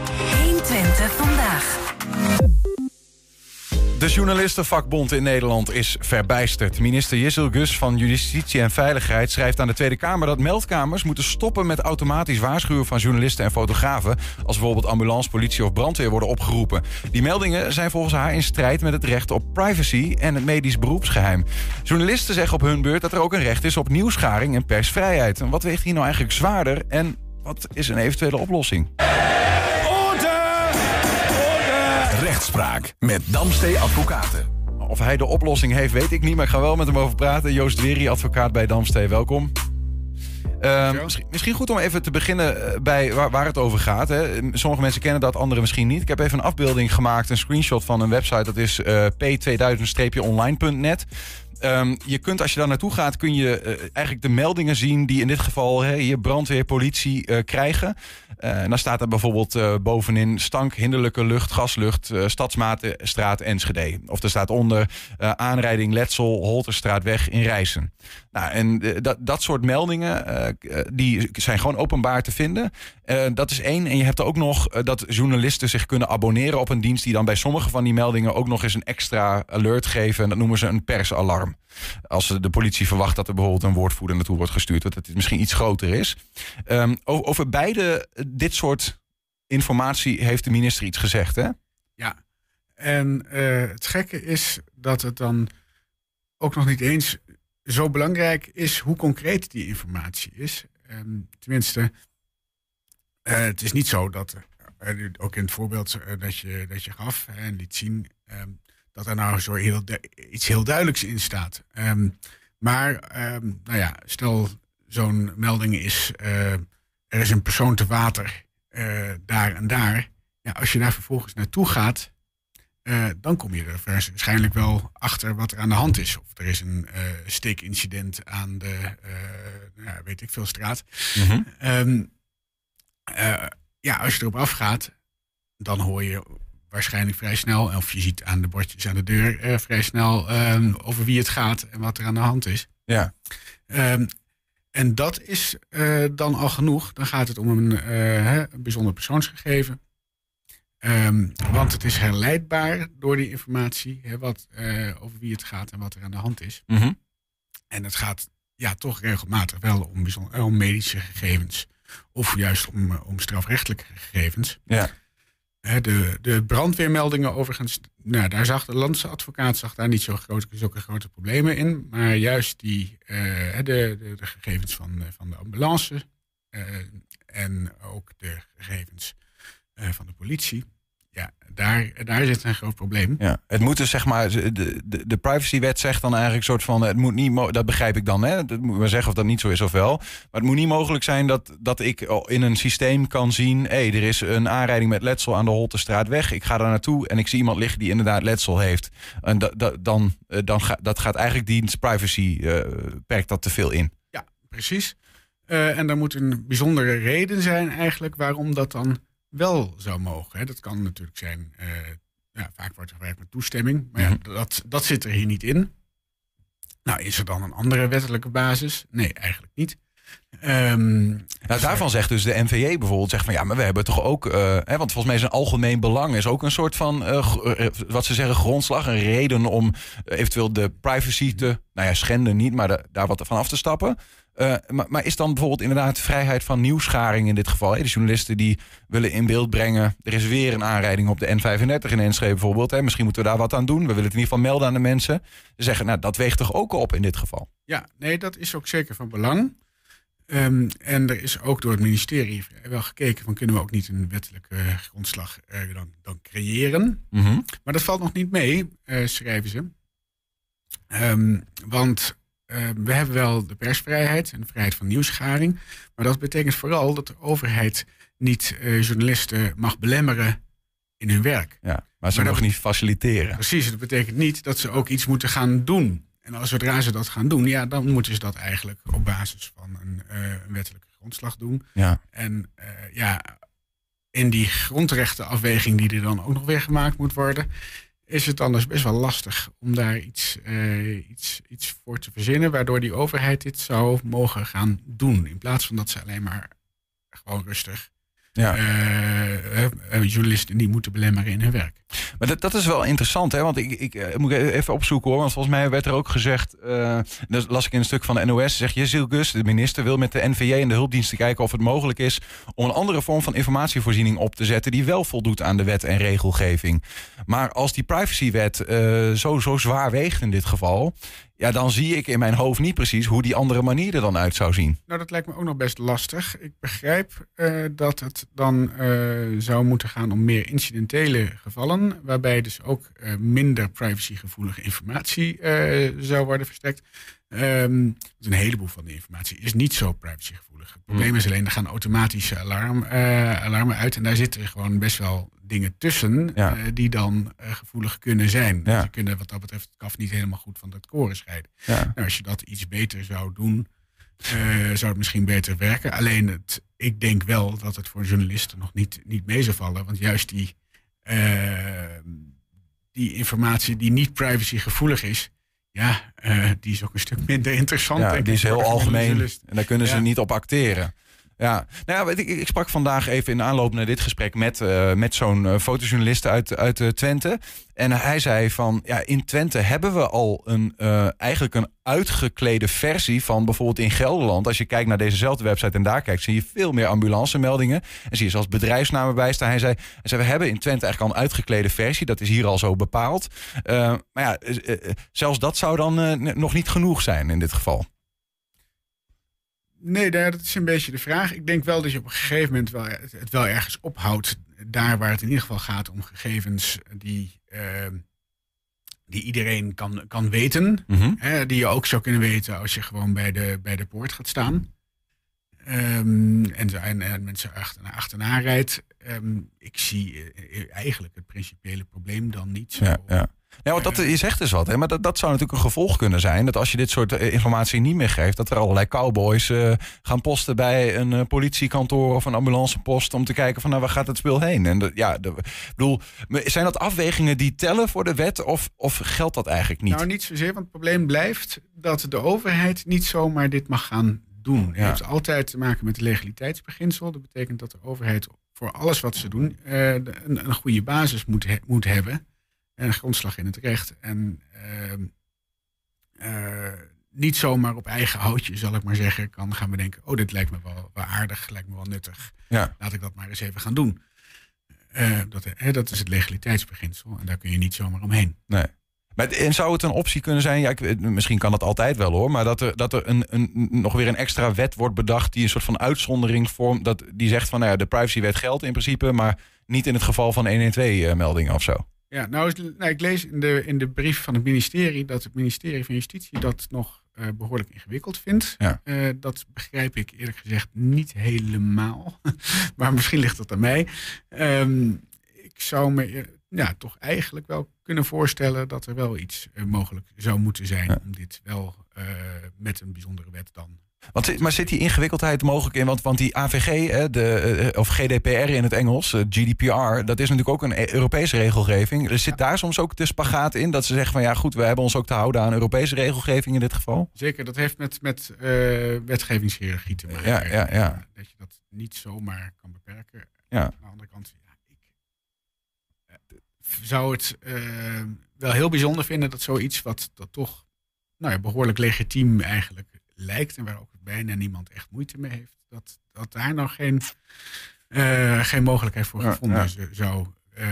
De journalistenvakbond in Nederland is verbijsterd. Minister Jissel Gus van Justitie en Veiligheid schrijft aan de Tweede Kamer dat meldkamers moeten stoppen met automatisch waarschuwen van journalisten en fotografen. Als bijvoorbeeld ambulance, politie of brandweer worden opgeroepen. Die meldingen zijn volgens haar in strijd met het recht op privacy en het medisch beroepsgeheim. Journalisten zeggen op hun beurt dat er ook een recht is op nieuwsgaring en persvrijheid. En wat weegt hier nou eigenlijk zwaarder en wat is een eventuele oplossing? Rechtspraak met Damstee Advocaten. Of hij de oplossing heeft, weet ik niet, maar ik ga wel met hem over praten. Joost Weri, advocaat bij Damstee, welkom. Uh, misschien, misschien, goed om even te beginnen eh, bij waar, waar, het over gaat. Hè. Sommige mensen kennen dat, anderen misschien niet. Ik heb even een afbeelding gemaakt, een screenshot van een website. Dat is uh, p2000-online.net. Um, je kunt, als je daar naartoe gaat, kun je uh, eigenlijk de meldingen zien die in dit geval hè, hier brandweer, politie uh, krijgen. Uh, dan staat er bijvoorbeeld bovenin stank, hinderlijke lucht, gaslucht, Stadsmaatstraat Enschede. Of er staat onder aanrijding Letsel, Holterstraatweg in Rijssen. Nou, en dat, dat soort meldingen, die zijn gewoon openbaar te vinden. dat is één. En je hebt er ook nog dat journalisten zich kunnen abonneren op een dienst die dan bij sommige van die meldingen ook nog eens een extra alert geven. En dat noemen ze een persalarm. Als de politie verwacht dat er bijvoorbeeld een woordvoerder naartoe wordt gestuurd, dat het misschien iets groter is. Um, over beide dit soort informatie heeft de minister iets gezegd, hè? Ja, en uh, het gekke is dat het dan ook nog niet eens zo belangrijk is hoe concreet die informatie is. Um, tenminste, uh, het is niet zo dat, ook in het voorbeeld dat, je, dat je gaf en liet zien, um, dat er nou zo heel iets heel duidelijks in staat. Um, maar um, nou ja, stel zo'n melding is, uh, er is een persoon te water uh, daar en daar. Ja, als je daar vervolgens naartoe gaat, uh, dan kom je er waarschijnlijk wel achter wat er aan de hand is. Of er is een steekincident aan de, nou, weet ik veel, straat. Mm -hmm. um, ja, als je erop afgaat, dan hoor je waarschijnlijk vrij snel, of je ziet aan de bordjes aan de deur uh, vrij snel uh, over wie het gaat en wat er aan de hand is. Ja. Um, en dat is uh, dan al genoeg. Dan gaat het om een, een bijzonder persoonsgegeven. Um, want het is herleidbaar door die informatie hè, wat, over wie het gaat en wat er aan de hand is. Mm -hmm. En het gaat ja, toch regelmatig wel om, bijzonder, om medische gegevens. Of juist om, om strafrechtelijke gegevens. Ja. De, de brandweermeldingen overigens, nou, daar zag de landsadvocaat zag daar niet zo grote, zulke grote problemen in. Maar juist die, uh, de, de, de, gegevens van, van de ambulance uh, en ook de gegevens van de politie. Ja, daar, daar zit een groot probleem. Ja, het moet dus zeg maar, de, de, de privacywet zegt dan eigenlijk een soort van, het moet niet, dat begrijp ik dan, hè? Dat moet maar zeggen of dat niet zo is of wel. Maar het moet niet mogelijk zijn dat, dat ik in een systeem kan zien, hé, hey, er is een aanrijding met letsel aan de Holtestraat weg. Ik ga daar naartoe en ik zie iemand liggen die inderdaad letsel heeft. En da, da, dan, dan ga, dat gaat eigenlijk dienst privacy, uh, perkt dat te veel in. Ja, precies. Uh, en er moet een bijzondere reden zijn eigenlijk waarom dat dan wel zou mogen. Hè. Dat kan natuurlijk zijn, uh, ja, vaak wordt er gewerkt met toestemming, maar ja, Mhm. dat, dat zit er hier niet in. Nou, is er dan een andere wettelijke basis? Nee, eigenlijk niet. Ehm, Nou, daarvan zegt dus de NVJ bijvoorbeeld, zegt van ja, maar we hebben toch ook, eh, hè, want volgens mij is een algemeen belang is ook een soort van, eh, eh, wat ze zeggen, grondslag, een reden om eh, eventueel de privacy te, nou ja, schenden niet, maar de- daar wat van af te stappen. Eh, maar, maar is dan bijvoorbeeld inderdaad vrijheid van nieuwsgaring in dit geval? Hè? De journalisten die willen in beeld brengen, er is weer een aanrijding op de N35 in Enschede bijvoorbeeld. Hè? Misschien moeten we daar wat aan doen. We willen het in ieder geval melden aan de mensen. Ze zeggen, nou, dat weegt toch ook op in dit geval? Ja, nee, dat is ook zeker van belang. Ehm, en er is ook door het ministerie wel gekeken van kunnen we ook niet een wettelijke grondslag eh, dan, dan creëren. Mhm. Maar dat valt nog niet mee, eh, schrijven ze. Ehm, want eh, we hebben wel de persvrijheid en de vrijheid van nieuwsgaring. Maar dat betekent vooral dat de overheid niet eh, journalisten mag belemmeren in hun werk. Ja, maar ze dat mogen niet faciliteren. Precies, dat betekent niet dat ze ook iets moeten gaan doen. En als zodra ze dat gaan doen, ja, dan moeten ze dat eigenlijk op basis van een, eh, een wettelijke grondslag doen. Ja. En ja, in die grondrechtenafweging die er dan ook nog weer gemaakt moet worden, is het anders best wel lastig om daar iets, eh, iets, iets voor te verzinnen, waardoor die overheid dit zou mogen gaan doen. In plaats van dat ze alleen maar gewoon rustig Ja. eh, eh, journalisten niet moeten belemmeren in hun werk. Maar dat, dat is wel interessant, hè? Want ik, ik eh, moet even opzoeken hoor. Want volgens mij werd er ook gezegd. eh dat las ik in een stuk van de NOS. Zegt Jezil Gus, de minister, wil met de NVJ en de hulpdiensten kijken of het mogelijk is om een andere vorm van informatievoorziening op te zetten. die wel voldoet aan de wet en regelgeving. Maar als die privacywet eh, zo, zo zwaar weegt in dit geval. Ja, dan zie ik in mijn hoofd niet precies hoe die andere manier er dan uit zou zien. Nou, dat lijkt me ook nog best lastig. Ik begrijp eh, dat het dan eh, zou moeten gaan om meer incidentele gevallen, waarbij dus ook eh, minder privacygevoelige informatie zou worden verstrekt. Ehm, want een heleboel van de informatie is niet zo privacygevoelig. Het probleem is alleen, er gaan automatische alarm, alarmen uit en daar zitten gewoon best wel dingen tussen eh, die dan eh, gevoelig kunnen zijn. Ja. Ze kunnen wat dat betreft het kaf niet helemaal goed van het koren scheiden. Ja. Nou, als je dat iets beter zou doen, eh, zou het misschien beter werken. Alleen het, ik denk wel dat het voor journalisten nog niet, niet mee zou vallen. Want juist die, eh, die informatie die niet privacygevoelig is, ja, die is ook een stuk minder interessant. Ja, die is heel algemeen en daar kunnen ze Ja. niet op acteren. Ja, nou ja, ik, sprak vandaag even in aanloop naar dit gesprek met, eh, met zo'n eh, fotojournalist uit, uit eh, Twente. En hij zei van, ja, in Twente hebben we al een, eigenlijk een uitgeklede versie van bijvoorbeeld in Gelderland. Als je kijkt naar dezezelfde website en daar kijkt, zie je veel meer ambulancemeldingen. En zie je zelfs bedrijfsnamen bij staan. Hij zei, hij zei, we hebben in Twente eigenlijk al een uitgeklede versie. Dat is hier al zo bepaald. Maar ja, zelfs dat zou dan nog niet genoeg zijn in dit geval. Nee, dat is een beetje de vraag. Ik denk wel dat je op een gegeven moment wel, het, wel ergens ophoudt. Daar waar het in ieder geval gaat om gegevens die, eh, die iedereen kan, kan weten. Mhm. Hè, die je ook zou kunnen weten als je gewoon bij de, bij de poort gaat staan. Ehm, en, en, en mensen achterna, achterna rijdt. Ehm, ik zie eh, eigenlijk het principiële probleem dan niet zo. Ja, ja. Ja, want dat, je zegt dus wat, hè? maar dat, dat zou natuurlijk een gevolg kunnen zijn. Dat als je dit soort eh, informatie niet meer geeft, dat er allerlei cowboys eh, gaan posten bij een eh, politiekantoor of een ambulancepost om te kijken van nou waar gaat het speel heen. En de, ja, de, ik bedoel, zijn dat afwegingen die tellen voor de wet of, of geldt dat eigenlijk niet? Nou, niet zozeer, want het probleem blijft dat de overheid niet zomaar dit mag gaan doen. Het Ja. heeft altijd te maken met het legaliteitsbeginsel. Dat betekent dat de overheid voor alles wat ze doen een, een goede basis moet, he- moet hebben. En een grondslag in het recht. En ehm, eh, niet zomaar op eigen houtje, zal ik maar zeggen, kan gaan bedenken: oh, dit lijkt me wel, wel aardig, lijkt me wel nuttig. Ja. Laat ik dat maar eens even gaan doen. Eh, dat, hè, dat is het legaliteitsbeginsel en daar kun je niet zomaar omheen. Nee. Maar, en zou het een optie kunnen zijn, ja, ik, weet- misschien kan dat altijd wel hoor, maar dat er, dat er een, een, nog weer een extra wet wordt bedacht die een soort van uitzondering vormt, dat, die zegt van nou ja, de privacywet geldt in principe, maar niet in het geval van 112-meldingen of zo. Ja, nou, is- nou, ik lees in de, in de brief van het ministerie dat het ministerie van Justitie dat nog eh, behoorlijk ingewikkeld vindt. Ja. Eh, dat begrijp ik eerlijk gezegd niet helemaal. maar misschien ligt dat aan mij. Ehm, ik zou me ja, toch eigenlijk wel kunnen voorstellen dat er wel iets eh, mogelijk zou moeten zijn om dit wel met een bijzondere wet dan. Want, maar zit die ingewikkeldheid mogelijk in? Want, want die AVG, hè, de, eh, of GDPR in het Engels, eh, GDPR, dat is natuurlijk ook een E- Europese regelgeving. Er zit daar soms ook de spagaat in dat ze zeggen van ja goed, we hebben ons ook te houden aan Europese regelgeving in dit geval. Zeker, dat heeft met, met eh wetgevingshierarchie te maken. Ja, ja, ja. Dat je dat niet zomaar kan beperken. Ja. Aan de andere kant, ja, ik eh, zou het eh, wel heel bijzonder vinden dat zoiets wat dat toch nou ja, behoorlijk legitiem eigenlijk lijkt en waar ook bijna niemand echt moeite mee heeft, dat, dat daar nog geen, eh, geen mogelijkheid voor Ja, gevonden ja. zou eh,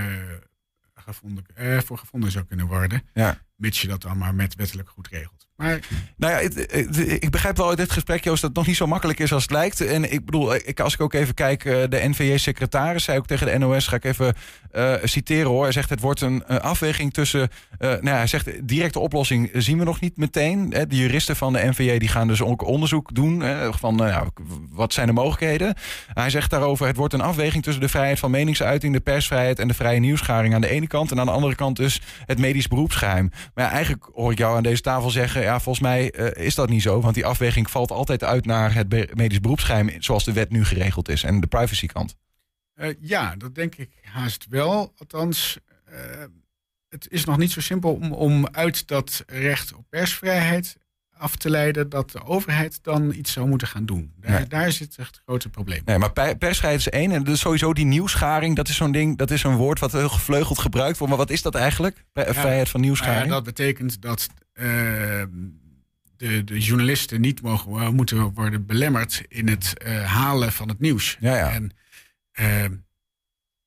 gevonden, eh, voor gevonden zou kunnen worden. Ja. Mits je dat dan maar met wettelijk goed regelt. Nou ja, ik begrijp wel uit dit gesprek, Joost, dat het nog niet zo makkelijk is als het lijkt. En ik bedoel, ik, als ik ook even kijk, eh, de NVJ-secretaris zei ook tegen de NOS, ga ik even eh, citeren hoor. Hij zegt, het wordt een afweging tussen, eh, nou ja, hij zegt, directe oplossing zien we nog niet meteen. De juristen van de NVJ die gaan dus ook onderzoek doen van, nou wat zijn de mogelijkheden. Hij zegt daarover, het wordt een afweging tussen de vrijheid van meningsuiting, de persvrijheid en de vrije nieuwsgaring aan de ene kant. En aan de andere kant dus het medisch beroepsgeheim. Maar eigenlijk hoor ik jou aan deze tafel zeggen, ja, volgens mij eh, is dat niet zo. Want die afweging valt altijd uit naar het be- medisch beroepsgeheim zoals de wet nu geregeld is. En de privacykant. Eh, ja, dat denk ik haast wel. Althans, eh, het is nog niet zo simpel om, om uit dat recht op persvrijheid af te leiden dat de overheid dan iets zou moeten gaan doen. Daar, Nee. daar zit echt het grote probleem. Nee, maar pe- persvrijheid is één. En dus sowieso die nieuwsgaring, dat is zo'n ding, dat is een woord wat heel gevleugeld gebruikt wordt. Maar wat is dat eigenlijk? Ja, Vrijheid van nieuwsgaring? ja, dat betekent dat de, de journalisten niet mogen, moeten worden belemmerd in het eh, halen van het nieuws. Ja, ja. En, eh,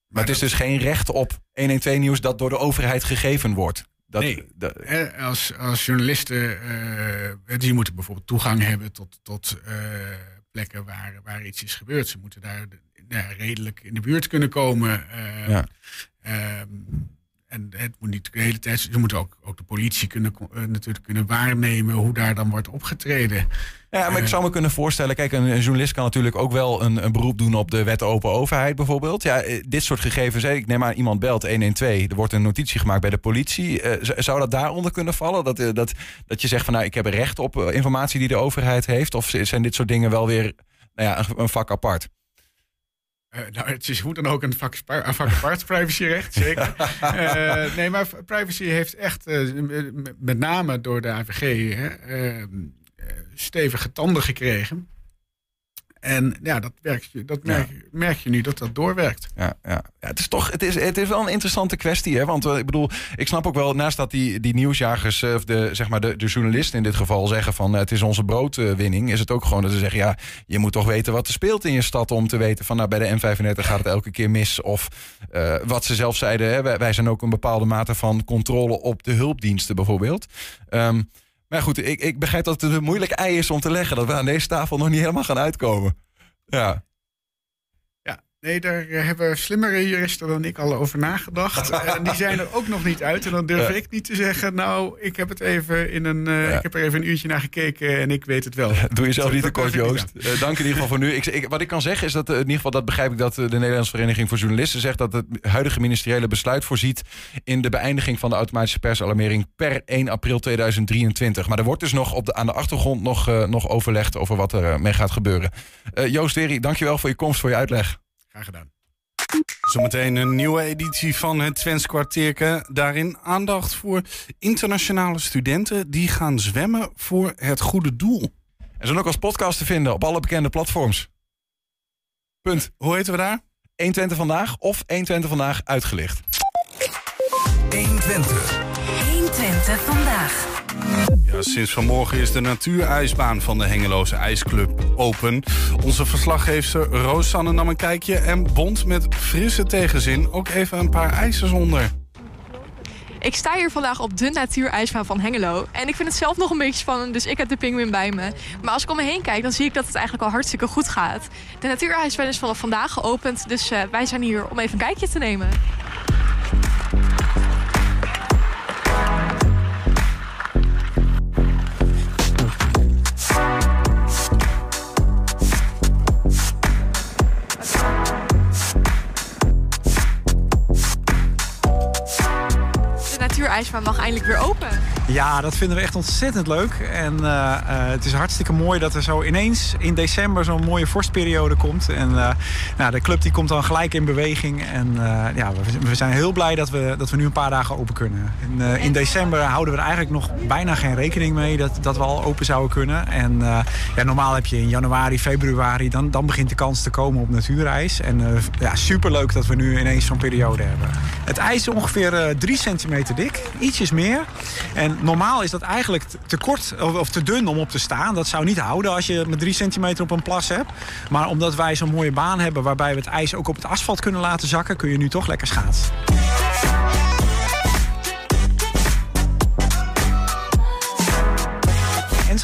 maar het is dus geen recht op 112 nieuws dat door de overheid gegeven wordt. Dat, nee, dat- Eh, als, als journalisten, eh, die moeten bijvoorbeeld toegang hebben tot, tot plekken waar, waar iets is gebeurd. Ze moeten daar ja, redelijk in de buurt kunnen komen. Ja. En het moet niet de hele tijd. Ze moeten ook, ook de politie kunnen, eh, natuurlijk kunnen waarnemen hoe daar dan wordt opgetreden. Ja, maar ik Eh, zou me kunnen voorstellen, kijk, een, een journalist kan natuurlijk ook wel een, een beroep doen op de wet open overheid bijvoorbeeld. Ja, eh, dit soort gegevens, ik neem aan iemand belt 112, er wordt een notitie gemaakt bij de politie. Zou dat daaronder kunnen vallen? Dat, dat, dat je zegt van nou, ik heb recht op informatie die de overheid heeft? Of zijn dit soort dingen wel weer nou ja, een vak apart? Eh, nou, het is hoe dan ook een vak, een vak apart, privacyrecht, zeker. Eh, nee, maar privacy heeft echt, eh, met name door de AVG, hè, eh, eh, stevige tanden gekregen. En ja, dat, werkt, dat merk, merk je nu dat dat doorwerkt. Ja, ja. ja het is toch, het is, het is wel een interessante kwestie, hè? Want eh, ik bedoel, ik snap ook wel, naast dat die, die nieuwsjagers, eh, of de, zeg maar de, de journalisten in dit geval zeggen van eh, het is onze broodwinning, is het ook gewoon dat ze zeggen, ja, je moet toch weten wat er speelt in je stad om te weten van nou bij de M35 gaat het elke keer mis. Of wat ze zelf zeiden, hè, wij, wij zijn ook een bepaalde mate van controle op de hulpdiensten bijvoorbeeld. Ehm, maar goed, ik, ik begrijp dat het een moeilijk ei is om te leggen, dat we aan deze tafel nog niet helemaal gaan uitkomen. Ja. Nee, daar hebben slimmere juristen dan ik al over nagedacht. en die zijn er ook nog niet uit. En dan durf Ja. ik niet te zeggen, nou, ik heb het even in een, eh, Ja. ik heb er even een uurtje naar gekeken en ik weet het wel. Doe jezelf niet te dat kort, durf ik niet Joost. Eh, dank in ieder geval voor nu. Ik, ik- wat ik kan zeggen is dat, eh, in ieder geval, dat begrijp ik dat de Nederlandse Vereniging voor Journalisten zegt dat het huidige ministeriële besluit voorziet in de beëindiging van de automatische persalarmering per 1 april 2023. Maar er wordt dus nog op de, aan de achtergrond nog, nog overlegd over wat er mee gaat gebeuren. Joost Weri, dankjewel voor je komst, voor je uitleg. Graag gedaan. Zometeen een nieuwe editie van het Twents kwartierke. Daarin aandacht voor internationale studenten die gaan zwemmen voor het goede doel. En zijn ook als podcast te vinden op alle bekende platforms. Punt. Hoe heten we daar? 120 vandaag of 120 vandaag uitgelicht. 120. 120 vandaag. Ja, sinds vanmorgen is de natuurijsbaan van de Hengeloze IJsclub open. Onze verslaggeefster Rosanne nam een kijkje en bond met frisse tegenzin ook even een paar ijzers onder. Ik sta hier vandaag op de natuurijsbaan van Hengelo. En ik vind het zelf nog een beetje spannend, dus ik heb de pinguïn bij me. Maar als ik om me heen kijk, dan zie ik dat het eigenlijk al hartstikke goed gaat. De natuurijsbaan is vanaf vandaag geopend, dus eh, wij zijn hier om even een kijkje te nemen. Natuurijsbaan mag eindelijk weer open. Ja, dat vinden we echt ontzettend leuk. En eh, eh, het is hartstikke mooi dat er zo ineens in december zo'n mooie vorstperiode komt. En eh, nou, de club die komt dan gelijk in beweging. En ja, we, zijn heel blij dat we, dat we nu een paar dagen open kunnen. En, in december houden we er eigenlijk nog bijna geen rekening mee dat, dat we al open zouden kunnen. En ja, normaal heb je in januari, februari, dan, dan begint de kans te komen op natuurijs. En ja, superleuk dat we nu ineens zo'n periode hebben. Het ijs is ongeveer eh, 3 centimeter dik, ietsjes meer. En normaal is dat eigenlijk te- kort of, te dun om op te staan. Dat zou niet houden als je met 3 centimeter op een plas hebt. Maar omdat wij zo'n mooie baan hebben waarbij we het ijs ook op het asfalt kunnen laten zakken, kun je nu toch lekker schaatsen.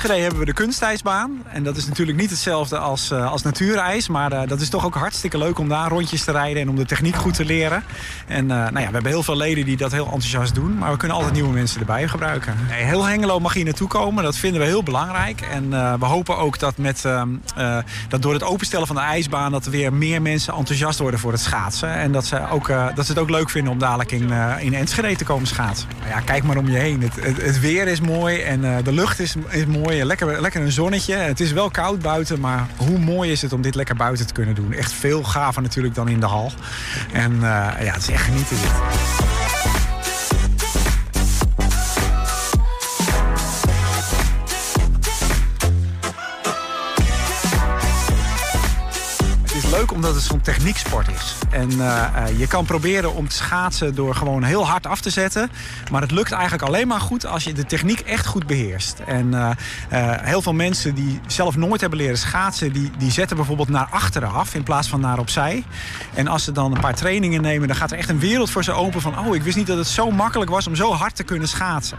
Enschede hebben we de kunstijsbaan. En dat is natuurlijk niet hetzelfde als, eh, als natuurijs. Maar eh, dat is toch ook hartstikke leuk om daar rondjes te rijden en om de techniek goed te leren. En eh, nou ja, we hebben heel veel leden die dat heel enthousiast doen. Maar we kunnen altijd nieuwe mensen erbij gebruiken. Nee, heel Hengelo mag hier naartoe komen. Dat vinden we heel belangrijk. En we hopen ook dat, met, ehm, eh, dat door het openstellen van de ijsbaan... dat er weer meer mensen enthousiast worden voor het schaatsen. En dat ze, ook, dat ze het ook leuk vinden om dadelijk in, in Enschede te komen schaatsen. Ja, kijk maar om je heen. Het, het, het weer is mooi en de lucht is, is mooi. Lekker, lekker een zonnetje. Het is wel koud buiten, maar hoe mooi is het om dit lekker buiten te kunnen doen. Echt veel gaver natuurlijk dan in de hal. En eh, ja, het is echt genieten dit. Omdat het zo'n technieksport is. En eh, eh, je kan proberen om te schaatsen door gewoon heel hard af te zetten. Maar het lukt eigenlijk alleen maar goed als je de techniek echt goed beheerst. En eh, heel veel mensen die zelf nooit hebben leren schaatsen... Die, die zetten bijvoorbeeld naar achteren af in plaats van naar opzij. En als ze dan een paar trainingen nemen... dan gaat er echt een wereld voor ze open van... oh, ik wist niet dat het zo makkelijk was om zo hard te kunnen schaatsen.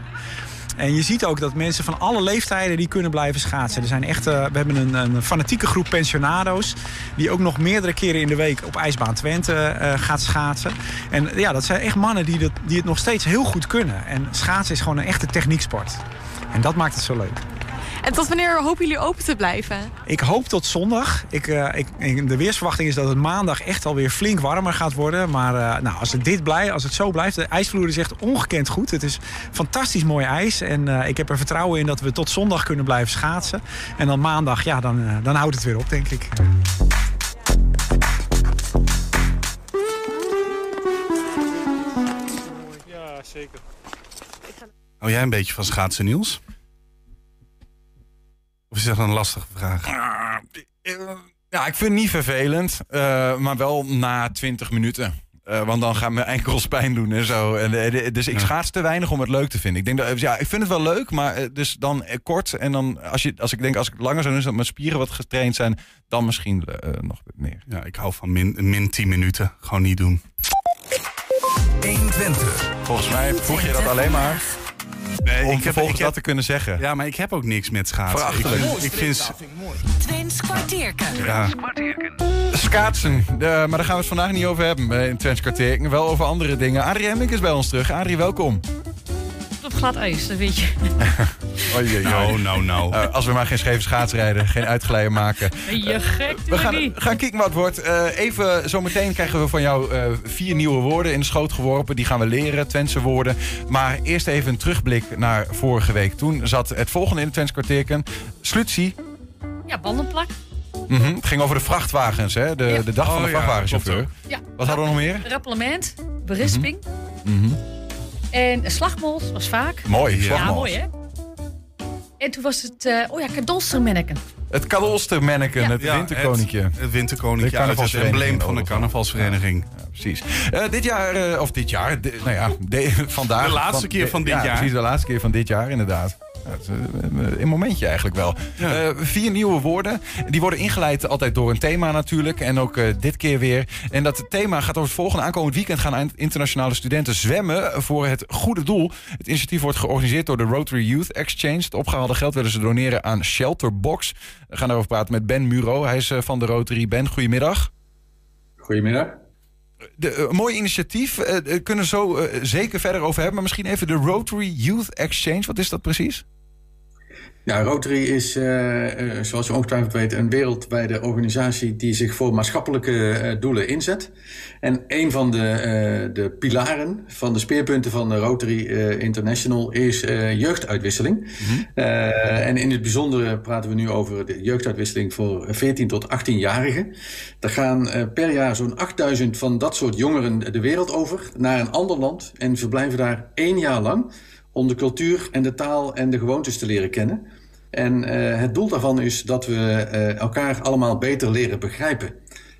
En je ziet ook dat mensen van alle leeftijden die kunnen blijven schaatsen. Er zijn echt, eh, we hebben een, een fanatieke groep pensionado's... die ook nog meerdere keren in de week op IJsbaan Twente eh, gaat schaatsen. En ja, dat zijn echt mannen die, dat, die het nog steeds heel goed kunnen. En schaatsen is gewoon een echte technieksport. En dat maakt het zo leuk. En tot wanneer hopen jullie open te blijven? Ik hoop tot zondag. Ik, eh, ik, ik- de weersverwachting is dat het maandag echt alweer flink warmer gaat worden. Maar eh, nou, als het dit blijft, als het zo blijft, de ijsvloer is echt ongekend goed. Het is fantastisch mooi ijs. En eh, ik heb er vertrouwen in dat we tot zondag kunnen blijven schaatsen. En dan maandag, ja, dan, dan houdt het weer op, denk ik. Ja, zeker. Hou jij een beetje van schaatsen, Niels? Of is dat een lastige vraag? Ja, ik vind het niet vervelend, eh, maar wel na 20 minuten. Eh, want dan gaan mijn enkels pijn doen en zo. En, eh, dus ik schaats te weinig om het leuk te vinden. Ik, denk dat, ja, ik vind het wel leuk, maar dus dan kort. En dan als, je, als ik denk, als ik langer zou doen, dat mijn spieren wat getraind zijn, dan misschien eh, nog meer. Ja, ik hou van min, min 10 minuten. Gewoon niet doen. 120. Volgens mij voeg je dat alleen maar Nee, om vervolgens dat te kunnen zeggen. Ja, maar ik heb ook niks met schaatsen. Ik, ik vind... Twents kwartierken. Ja. Schaatsen, de, maar daar gaan we het vandaag niet over hebben in Twents kwartier. Wel over andere dingen. Adrie Hemmink is bij ons terug. Adrie, welkom. Glad ijs, dat weet je. Oei, oei, oei. Nou, nou, nou. Eh, als we maar geen scheve schaats rijden, geen uitglijden maken. Ben je gek? We gaan, gaan kijken wat wordt. Eh, even zometeen krijgen we van jou eh, vier nieuwe woorden in de schoot geworpen. Die gaan we leren, Twentse woorden. Maar eerst even een terugblik naar vorige week. Toen zat het volgende in het Twents kwartierken. Slutsie. Ja, bandenplak. Mhm, Het ging over de vrachtwagens, hè? De, de dag van Oh de ja, vrachtwagenchauffeur. klopt Ja. Wat hadden we nog meer? Rapplement, berisping. Mhm. En slagmols was vaak. Mooi, Ja, slagmols. mooi hè? En toen was het, eh, oh ja, kadolstermenneken. Het kadolstermanneken, het Ja, winterkoninkje. Het, het winterkoninkje, ja, het het embleem van de in carnavalsvereniging. Ja, precies. Eh, dit jaar, eh, of dit jaar, nou ja, de- vandaag. De laatste keer van dit ja, jaar. Precies, de laatste keer van dit jaar, inderdaad. Eh, een momentje eigenlijk wel. Eh, vier nieuwe woorden. Die worden ingeleid altijd door een thema natuurlijk. En ook eh, dit keer weer. En dat thema gaat over het volgende. Aankomend weekend gaan internationale studenten zwemmen voor het goede doel. Het initiatief wordt georganiseerd door de Rotary Youth Exchange. Het opgehaalde geld willen ze doneren aan Shelterbox. We gaan daarover praten met Ben Muro. Hij is van de Rotary. Ben, goedemiddag. Goedemiddag. Eh, een mooi initiatief. Eh, kunnen we zo zeker verder over hebben. Maar misschien even de Rotary Youth Exchange. Wat is dat precies? Ja, Rotary is, eh, eh, zoals je ongetwijfeld weet, een wereldwijde organisatie die zich voor maatschappelijke eh, doelen inzet. En een van de, de pilaren van de speerpunten van de Rotary International is jeugduitwisseling. Eh, en in het bijzondere praten we nu over de jeugduitwisseling voor 14 tot 18-jarigen. Er gaan per jaar zo'n 8000 van dat soort jongeren de wereld over naar een ander land en verblijven daar één jaar lang om de cultuur en de taal en de gewoontes te leren kennen. En eh, het doel daarvan is dat we eh, elkaar allemaal beter leren begrijpen.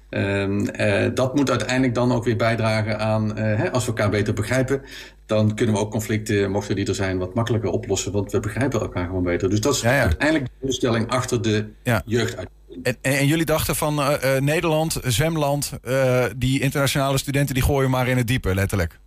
Ehm, eh, dat moet uiteindelijk dan ook weer bijdragen aan, hè, als we elkaar beter begrijpen, dan kunnen we ook conflicten, mochten die er zijn, wat makkelijker oplossen, want we begrijpen elkaar gewoon beter. Dus dat is uiteindelijk de doelstelling achter de jeugd uit. En, en, en jullie dachten van Nederland, zwemland, die internationale studenten die gooien maar in het diepe, letterlijk.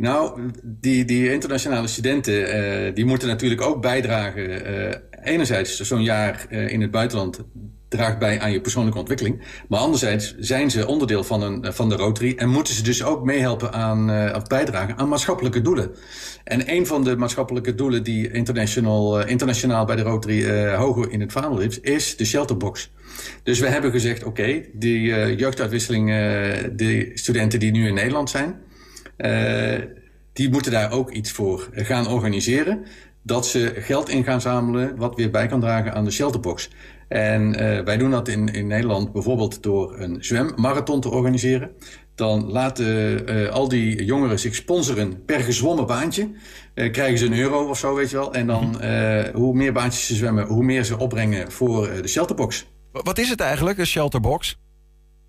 Nou, die, die internationale studenten eh, die moeten natuurlijk ook bijdragen. eh, enerzijds, zo'n jaar eh, in het buitenland draagt bij aan je persoonlijke ontwikkeling. Maar anderzijds zijn ze onderdeel van, een, van de Rotary en moeten ze dus ook meehelpen aan, of bijdragen aan maatschappelijke doelen. En een van de maatschappelijke doelen die internationaal bij de Rotary hoger in het vaandel heeft, is de shelterbox. Dus we hebben gezegd, oké, die jeugduitwisseling, de studenten die nu in Nederland zijn, die moeten daar ook iets voor gaan organiseren. Dat ze geld in gaan zamelen, wat weer bij kan dragen aan de shelterbox. En eh, wij doen dat in, in Nederland bijvoorbeeld door een zwemmarathon te organiseren. Dan laten eh, al die jongeren zich sponsoren per gezwommen baantje. Eh, krijgen ze een euro of zo, weet je wel. En dan eh, hoe meer baantjes ze zwemmen, hoe meer ze opbrengen voor eh, de shelterbox. Wat is het eigenlijk, een shelterbox?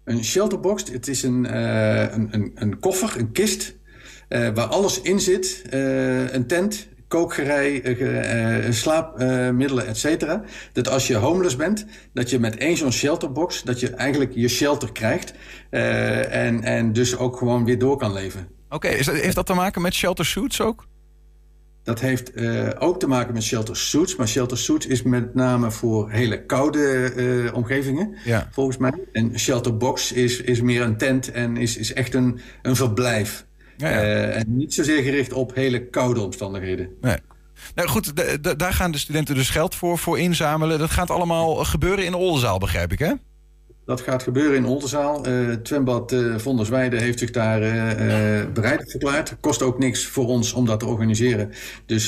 Een shelterbox, het is een, eh, een, een, een koffer, een kist, eh, waar alles in zit. Eh, een tent, kookgerei, eh, eh, slaapmiddelen, et cetera. Dat als je homeless bent, dat je met één zo'n shelterbox, dat je eigenlijk je shelter krijgt. eh, en, en dus ook gewoon weer door kan leven. Oké, is dat- heeft dat te maken met shelter suits ook? Dat heeft eh, ook te maken met shelter suits. Maar shelter suits is met name voor hele koude eh, omgevingen, Ja. volgens mij. En shelter box is, is meer een tent en is, is echt een, een verblijf. Ja, ja. Eh, en niet zozeer gericht op hele koude omstandigheden. Nee. Nou goed, daar gaan de studenten dus geld voor, voor inzamelen. Dat gaat allemaal gebeuren in de Oldenzaal, begrijp ik, hè? Dat gaat gebeuren in Oldenzaal. Eh het zwembad eh Vondersweide heeft zich daar eh, bereid verklaard. Kost ook niks voor ons om dat te organiseren. Dus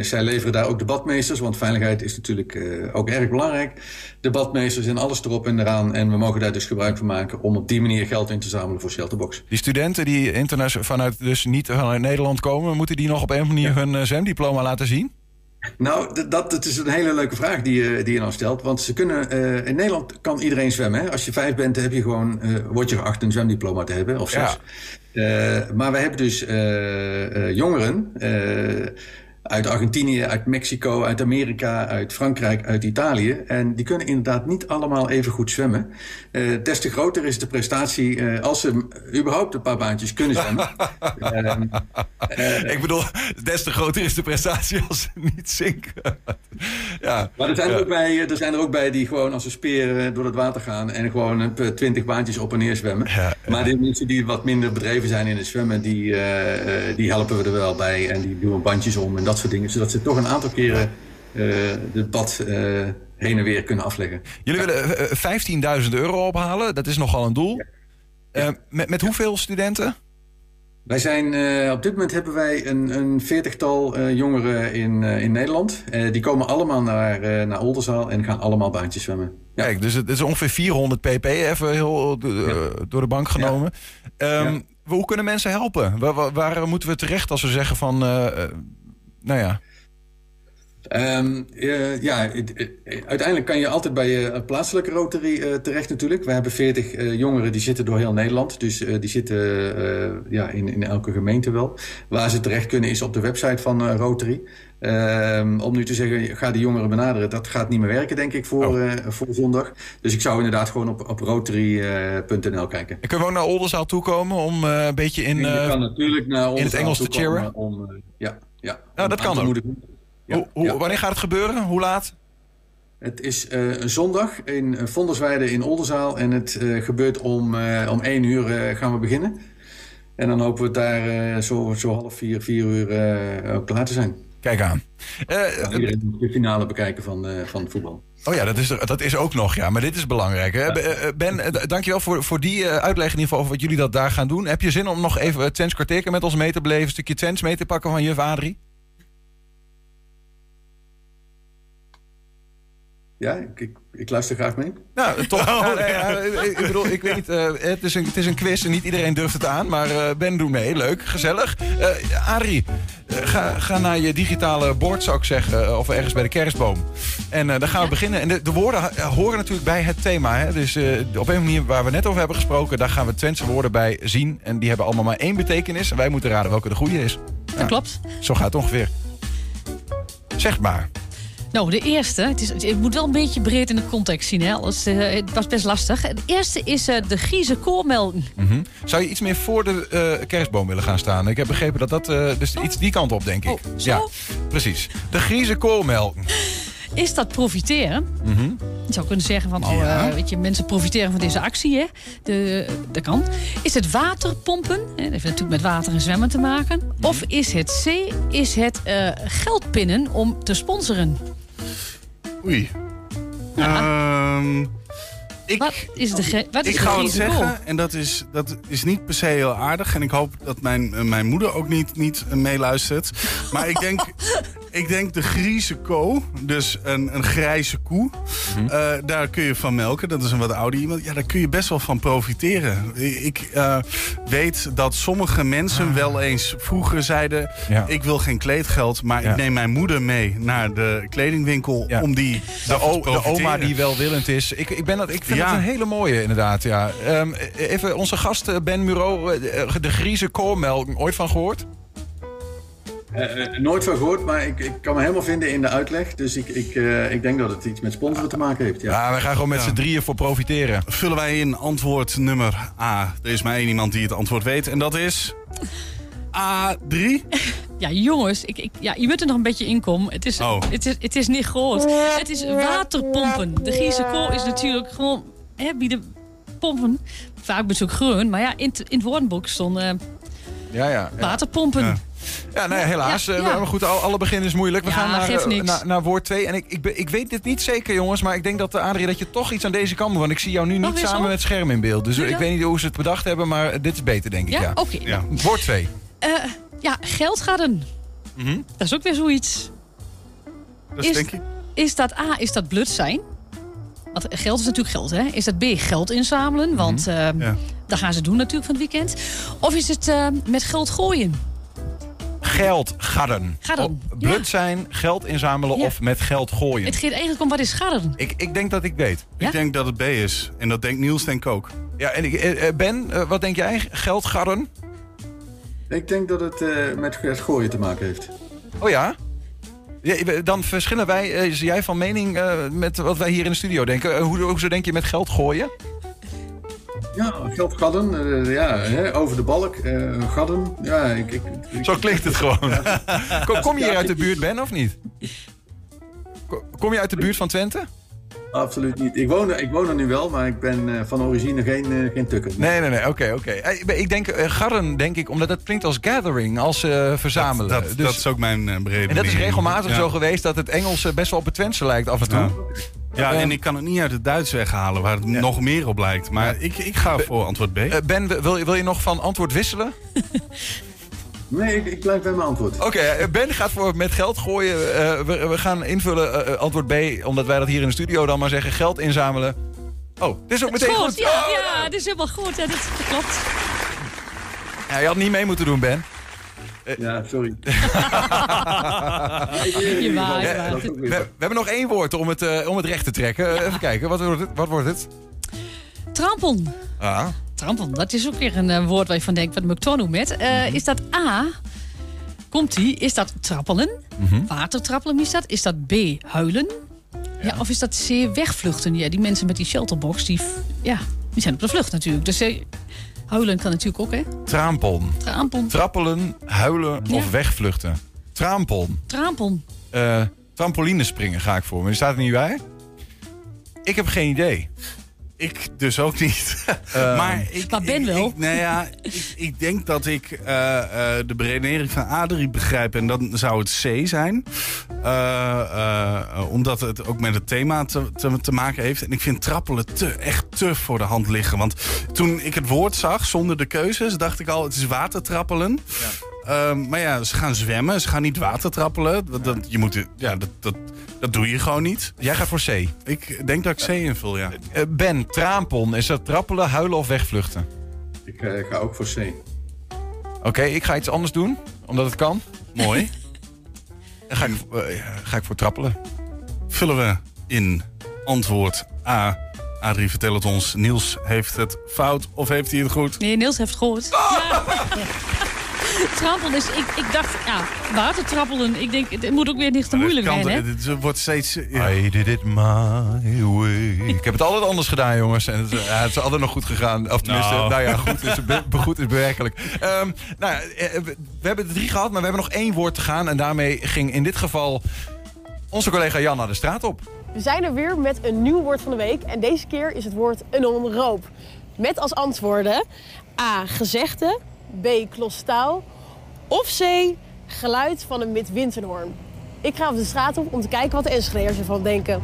zij leveren daar ook de badmeesters. Want veiligheid is natuurlijk ook erg belangrijk. De badmeesters en alles erop en eraan. En we mogen daar dus gebruik van maken om op die manier geld in te zamelen voor Shelterbox. Die studenten die vanuit, dus niet vanuit Nederland komen... moeten die nog op een manier hun eh, zwemdiploma laten zien? Nou, dat, dat is een hele leuke vraag die je, die je nou stelt. Want ze kunnen, eh, in Nederland kan iedereen zwemmen. Hè? Als je vijf bent, heb je gewoon, eh word je geacht een zwemdiploma te hebben. Of zes. Eh, maar we hebben dus jongeren uit Argentinië, uit Mexico, uit Amerika, uit Frankrijk, uit Italië. En die kunnen inderdaad niet allemaal even goed zwemmen. Eh des te groter is de prestatie eh, als ze überhaupt een paar baantjes kunnen zwemmen. Ehm, eh, ik bedoel, des te groter is de prestatie als ze niet zinken. ja. Maar er zijn, er, ook bij, er zijn er ook bij die gewoon als een speer eh, door het water gaan en gewoon twintig baantjes op en neer zwemmen. Maar de mensen die wat minder bedreven zijn in het zwemmen, die, die helpen we er wel bij. En die doen bandjes om en dat soort dingen. Zodat ze toch een aantal keren eh het bad eh, heen en weer kunnen afleggen. Jullie willen eh, 15.000 euro ophalen, dat is nogal een doel. Eh, met, met hoeveel studenten? Wij zijn, eh, op dit moment hebben wij een, een veertigtal eh, jongeren in, eh, in Nederland. Eh, die komen allemaal naar, eh, naar Oldenzaal en gaan allemaal baantjes zwemmen. Kijk, dus het is ongeveer 400 pp, even heel eh, door de bank genomen. Ehm, Hoe kunnen mensen helpen? Waar, waar- waar moeten we terecht als we zeggen van... eh, eh, ja, Ehm, eh, ja, het- uiteindelijk kan je altijd bij je plaatselijke Rotary eh, terecht natuurlijk. We hebben 40 eh, jongeren die zitten door heel Nederland. Dus eh, die zitten eh, ja, in, in elke gemeente wel. Waar ze terecht kunnen is op de website van eh, Rotary. Ehm, om nu te zeggen, ga de jongeren benaderen. Dat gaat niet meer werken, denk ik, voor, eh, voor zondag. Dus ik zou inderdaad gewoon op, op rotary.nl kijken. en kunnen we ook naar Oldenzaal toekomen om eh, een beetje in, je eh, kan natuurlijk naar in het Engels te cheeren? Om, eh, ja, ja, Nou, dat kan ook. Hoe, hoe-. Wanneer gaat het gebeuren? Hoe laat? Het is eh, een zondag in eh, Vondersweide in Oldenzaal. En het eh, gebeurt om, eh, om één uur gaan we beginnen. En dan hopen we het daar zo, zo half vier, vier uur ook klaar te zijn. Kijk aan. Iedereen de finale bekijken van, van voetbal. Oh ja, dat is, er- dat is ook nog, ja. Maar dit is belangrijk. Hè? Ben, dankjewel voor, voor die uitleg in ieder geval over wat jullie dat daar gaan doen. Heb je zin om nog even Twents kwartiertje met ons mee te beleven? Een stukje Twents mee te pakken van juf Adrie? Ja, ik, ik, ik luister graag mee. Nou, toch. Ja, nee, ja, ik ik bedoel, ik weet niet, eh, het, is een, het is een quiz en niet iedereen durft het aan. Maar eh, Ben, doe mee. Leuk, gezellig. Eh Adrie, eh, ga, ga naar je digitale bord, zou ik zeggen. Of ergens bij de kerstboom. En eh dan gaan we beginnen. En de, de woorden horen natuurlijk bij het thema. Hè? Dus eh, op een manier waar we net over hebben gesproken... daar gaan we Twentse woorden bij zien. En die hebben allemaal maar één betekenis. En wij moeten raden welke de goede is. Dat klopt. Zo gaat het ongeveer. Zeg maar. Nou, de eerste, het, is, het moet wel een beetje breed in de context zien, hè? Eh, het was best lastig. De eerste is eh, de Grieze koormelken. Mhm. Zou je iets meer voor de eh, kerstboom willen gaan staan? Ik heb begrepen dat dat dus iets die kant op, denk ik. Ja, precies. De Grieze koolmelk. Is dat profiteren? Mhm. Je zou kunnen zeggen van, oh, Ja. weet je, mensen profiteren van deze actie, hè? De, dat kan. Is het waterpompen? Hè? Dat heeft natuurlijk met water en zwemmen te maken. Mhm. Of is het C, is het eh, geldpinnen om te sponsoren? Oei. Ehm, ik, Wat is de, wat is ik ga het zeggen, en dat is, dat is niet per se heel aardig. En ik hoop dat mijn, eh, mijn moeder ook niet, niet meeluistert. Maar ik denk, Ik denk de Grieze ko, dus een, een grijze koe. Mhm. Eh, daar kun je van melken. Dat is een wat ouder iemand. Ja, daar kun je best wel van profiteren. Ik eh, weet dat sommige mensen wel eens vroeger zeiden... Ah. Ja. ik wil geen kleedgeld, maar Ja. ik neem mijn moeder mee naar de kledingwinkel... Ja. om die De, o- de oma die welwillend is. Ik, ik, ben dat, ik vind dat een hele mooie, inderdaad. Ja. Ehm, even onze gast eh, Ben Muro, de Grieze koolmelk. Ooit van gehoord? Eh, eh, nooit van gehoord, maar ik, ik kan me helemaal vinden in de uitleg. Dus ik, ik, eh, ik denk dat het iets met sponsoren te maken heeft. Ja, Ja, wij gaan gewoon met Ja. z'n drieën voor profiteren. Vullen wij in antwoord nummer A. Er is maar één iemand die het antwoord weet en dat is... A3? Ja, jongens, ik, ik, ja, je moet er nog een beetje in komen. Het is, Oh. het is, het is niet groot. Het is waterpompen. De Griekse kool is natuurlijk gewoon... Hè, bij de pompen, vaak bezoek groen. Maar ja, in, het- in het woordenboek stond eh, Ja, ja. ja. waterpompen. Ja. Ja, nee, helaas. Ja, Eh, ja. Maar goed, al- alle begin is moeilijk. We gaan naar, eh, naar, naar woord 2. En ik, ik, ik weet dit niet zeker, jongens. Maar ik denk dat, eh, Adrie, dat je toch iets aan deze kan doen. Want ik zie jou nu niet samen met scherm in beeld. Dus ik weet niet hoe ze het bedacht hebben. Maar dit is beter, denk ik. Ja? Oké. Ja. Woord 2. Eh, ja, geldgaden. Mhm. Dat is ook weer zoiets. Dat is denk ik... Is dat A, is dat blut zijn? Want geld is natuurlijk geld, hè? Is dat B, geld inzamelen? Want Ja. dat gaan ze doen natuurlijk van het weekend. Of is het met geld gooien? Geld Blut ja. zijn, geld inzamelen Ja. of met geld gooien. Het gaat eigenlijk om wat is gadden? Ik, ik denk dat ik weet. Ja? Ik denk dat het B is. En dat denkt Niels denk ik ook. Ja, en ik, eh, eh, Ben, eh, wat denk jij? Geld gadden? Ik denk dat het eh, met het gooien te maken heeft. Oh ja? Ja, Dan verschillen wij, eh, is jij van mening eh, met wat wij hier in de studio denken. Eh, Hoe, hoezo denk je met geld gooien? Ja, geld gadden, eh, ja, hè, over de balk, eh, gadden. Ja, ik, ik, ik- Zo klinkt het gewoon. Kom, kom je hier uit de buurt, Ben, of niet? Ko- Kom je uit de buurt van Twente? Absoluut niet. Ik woon, er- ik woon er nu wel, maar ik ben eh, van origine geen, geen tukker. Nee, nee, nee. Oké, oké. Ik denk garren, denk ik, omdat dat klinkt als gathering, als eh, verzamelen. Dat, dat, Dus- dat is ook mijn uh, beredening. en dat is regelmatig Ja. zo geweest dat het Engels best wel op het Twentse lijkt af en toe. Ja. Ja, Eh, en ik kan het niet uit het Duits weghalen, waar het nog meer op lijkt. Maar ik, ik ga voor antwoord B. Eh, ben, wil, je- wil je nog van antwoord wisselen? Nee, ik, ik blijf bij mijn antwoord. Oké, eh, Ben gaat voor met geld gooien. Eh, we, we gaan invullen eh, antwoord B, omdat wij dat hier in de studio dan maar zeggen. Geld inzamelen. Oh, dit is ook meteen Goed, goed. ja, Oh, ja, dat is helemaal goed. Ja, dat, dat klopt. Ja, je had niet mee moeten doen, Ben. Ja, sorry. Je waait, je Ja, waait. we, we hebben nog één woord om het, eh, om het recht te trekken. Eh, Even kijken, wat wordt het? Wat wordt het? Trampon. Ah. Trampon, dat is ook weer een eh, woord waar je van denkt, wat moet ik met? Eh, Mhm. Is dat A, komt die, is dat trappelen? Mhm. Watertrappelen is dat? Is dat B, huilen? Ja. of is dat C, wegvluchten? Ja, die mensen met die shelterbox, die, ja, die zijn op de vlucht natuurlijk. Dus eh, huilen kan natuurlijk ook, hè? Traampon. Trampon. Trappelen, huilen Ja. of wegvluchten. Traampon. Trampon. Eh trampolinespringen ga ik voor. Maar die staat er niet bij. Ik heb geen idee. Ik dus ook niet. Eh, maar ik, Maar Ben ik- wel. Ik, nou ja, ik, ik denk dat ik eh, eh, de beredenering van Adrie begrijp. En dan zou het C zijn. Eh, eh, omdat het ook met het thema te, te, te maken heeft. En ik vind trappelen te, echt te voor de hand liggen. Want toen ik het woord zag, zonder de keuzes, dacht ik al, het is watertrappelen. Ehm, maar ja, ze gaan zwemmen, ze gaan niet watertrappelen. Dat, dat, je moet, ja, dat, dat, dat doe je gewoon niet. Jij gaat voor C. Ik denk dat ik C invul, ja. Eh, ben, traampon. Is dat trappelen, huilen of wegvluchten? Ik eh, ga ook voor C. Oké, ik ga iets anders doen, omdat het kan. Mooi. Dan ga ik, eh, ga ik voor trappelen. vullen we in antwoord A. Adrie, vertel het ons. Niels heeft het fout of heeft hij het goed? Nee, Niels heeft het gehoord. Ja. Trampelen, dus ik, ik dacht, ja, watertrappelen. Ik denk, het moet ook weer niet te moeilijk zijn, hè? Het wordt steeds... ja. I did it my way. Ik heb het altijd anders gedaan, jongens. En het, eh, ja, het is altijd nog goed gegaan. Of tenminste, nou, Nou. ja, goed is, be- goed is bewerkelijk. Ehm, nou, ja, eh, we, we hebben er drie gehad, maar we hebben nog één woord te gaan. En daarmee ging in dit geval onze collega Jan naar de straat op. We zijn er weer met een nieuw woord van de week. En deze keer is het woord een omroop. Met als antwoorden A. Gezegde. B. Klostaal. Of C. Geluid van een midwinterhoorn. Ik ga op de straat op om te kijken wat de Enschedeers ervan denken.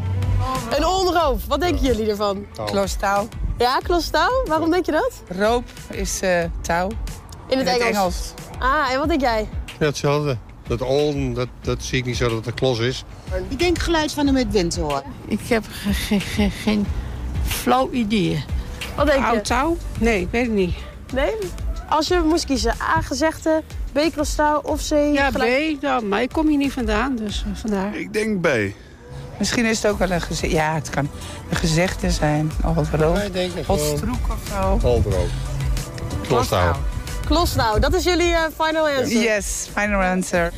Een onroop. Wat denken jullie ervan? Klostaal. Ja, klostaal. Waarom denk je dat? Roop is eh, touw. In het, In het Engels. Engels. Ah, en wat denk jij? Ja, hetzelfde. Dat Olden, dat, dat zie ik niet zo dat het een klos is. Ik denk geluid van de midwinter Ik heb ge- ge- ge- geen flauw idee. Wat denk je? Oud touw? Nee, weet ik niet. Nee? Als je moest kiezen, A, gezegde, B, klostaal of C, Ja, B, nou, maar ik kom hier niet vandaan, dus eh, vandaar. Ik denk B. Misschien is het ook wel een gezegde. Ja, het kan een gezegde zijn. Of wel. Wij denken Of gewoon- stroek of zo. Oldroop. Klostouw. Klostouw, dat is jullie eh, final answer. Yes, final answer.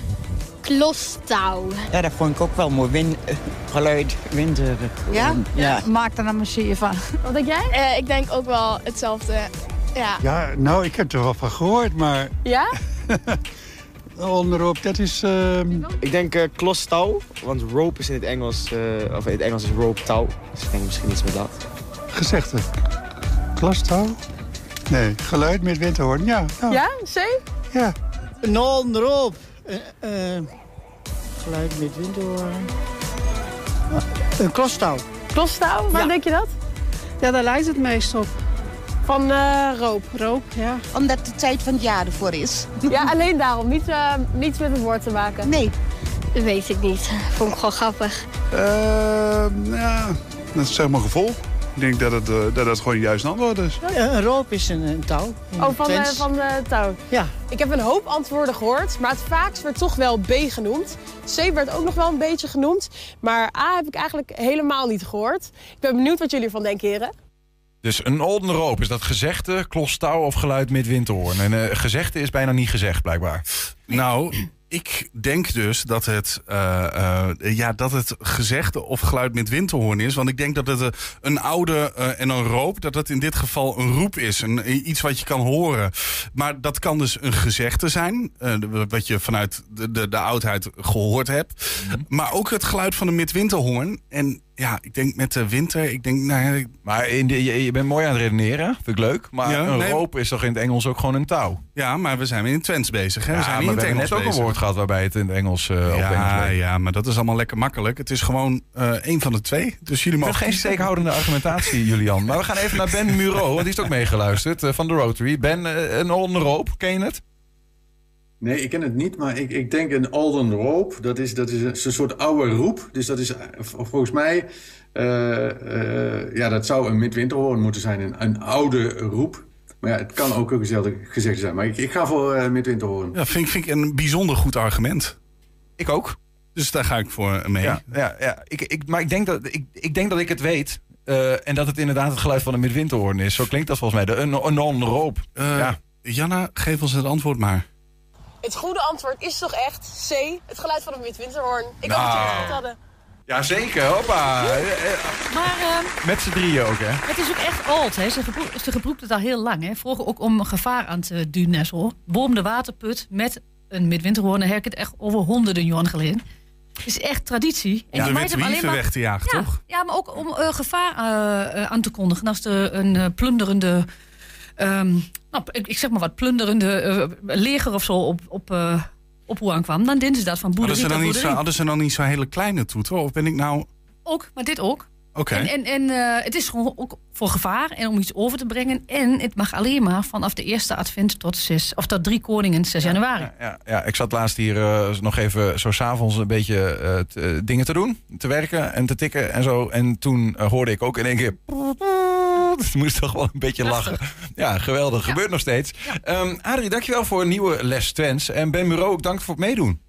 Klostouw. Ja, dat vond ik ook wel mooi. Win, eh, geluid, winter. Ja? Ja. Maak er dan maar zie van. Wat denk jij? Eh, ik denk ook wel hetzelfde. Ja. Ja, nou, ik heb er wel van gehoord, maar Ja? onderop, dat is... ehm, Ik denk uh, klostouw, want rope is in het Engels, eh, of in het Engels is rope touw. Dus ik denk misschien iets met dat. gezegde. Klostouw? Nee, geluid met winterhoorn, ja. ja. Ja? C? Ja. Een onderop. geluid met winterhoorn. Een klostouw. Klostouw, waarom denk je dat? Ja, daar lijkt het meest op. Van eh, roop. Roop, ja. Omdat de tijd van het jaar ervoor is. Ja, alleen daarom. Niet, eh, niets met het woord te maken. Nee. Dat weet ik niet. Vond ik gewoon grappig. Ehm, ja, dat is zeg maar gevoel. Ik denk dat het, eh, dat het gewoon juist een antwoord is. Een roop is een, een touw. Oh, van de, van de touw. Ja. Ik heb een hoop antwoorden gehoord, maar het vaakst werd toch wel B genoemd. C werd ook nog wel een beetje genoemd, maar A heb ik eigenlijk helemaal niet gehoord. Ik ben benieuwd wat jullie ervan denken, heren. Dus een olden roop, is dat gezegde, klostouw of geluid met winterhoorn? En eh, gezegde is bijna niet gezegd, blijkbaar. Nou, ik denk dus dat het, eh, eh, ja, dat het gezegde of geluid met winterhoorn is. Want ik denk dat het een oude en een roop, dat het in dit geval een roep is. Een, iets wat je kan horen. Maar dat kan dus een gezegde zijn, wat je vanuit de, de, de oudheid gehoord hebt. Maar ook het geluid van een midwinterhoorn. En ja, ik denk met de winter, ik denk, nou ja, Maar in de, je, je bent mooi aan het redeneren, vind ik leuk. Maar Ja, een nee. roop is toch in het Engels ook gewoon een touw? Ja, maar we zijn weer in Twents bezig. Hè? Ja, we zijn niet we in het hebben Engels net ook een woord gehad waarbij het in het Engels uh, op het Engels Ja, ja, maar dat is allemaal lekker makkelijk. Het is gewoon eh één van de twee. Dus jullie mogen geen steekhoudende argumentatie, Julian. Maar we gaan even naar Ben Muro, want die is ook meegeluisterd eh, van de Rotary. Ben, eh, een onderroop, ken je het? Nee, ik ken het niet, maar ik, ik denk een Alden Rope. Dat is, dat is een soort oude roep. Dus dat is eh, volgens mij... eh, eh, ja, dat zou een midwinterhoorn moeten zijn. Een, een oude roep. Maar ja, het kan ook een gezegde zijn. Maar ik, ik ga voor eh midwinterhoorn. Ja, vind, vind ik een bijzonder goed argument. Ik ook. Dus daar ga ik voor mee. Ja, ja, ja. Ik, ik, maar ik denk, dat, ik, ik denk dat ik het weet. eh, en dat het inderdaad het geluid van een midwinterhoorn is. Zo klinkt dat volgens mij. De, een, een. Eh, ja. Janna, geef ons het antwoord maar. Het goede antwoord is toch echt C, het geluid van een midwinterhoorn. Ik Nou. hoop dat jullie het goed hadden. Jazeker, hoppa. Maar ehm, Met z'n drieën ook, hè? het is ook echt oud. Hè. Ze, gebro- ze gebroekt het al heel lang. Hè. Vroeger ook om gevaar aan te duwen en zo. Boom de waterput met een midwinterhoorn. Dan heb ik het echt over honderden jaren geleden. Het is echt traditie. Je witte hem alleen maar- weg te jagen, ja, toch? Ja, maar ook om eh, gevaar eh, eh, aan te kondigen. Als er een plunderende... ehm, nou, ik, ik zeg maar wat, plunderende eh, leger of zo op, op, eh op hoe aankwam. Dan deden ze dat van Hadden boerderie ze, dan niet zo, boerderie. hadden ze dan niet zo'n hele kleine toeter? Of ben ik nou... Ook, maar dit ook. Oké. En, en, en eh, het is gewoon ook voor gevaar en om iets over te brengen. En het mag alleen maar vanaf de eerste advent tot, 6, of tot drie koningen 6 januari. Ja, ja, ik zat laatst hier nog even zo s'avonds een beetje t- dingen te doen. Te werken en te tikken en zo. En toen hoorde ik ook in één keer... Dus moest toch wel een beetje lachen. Ja, geweldig. Gebeurt nog steeds. Ehm Adrie, dankjewel voor een nieuwe les Twents. En Ben Bureau, ook dank voor het meedoen.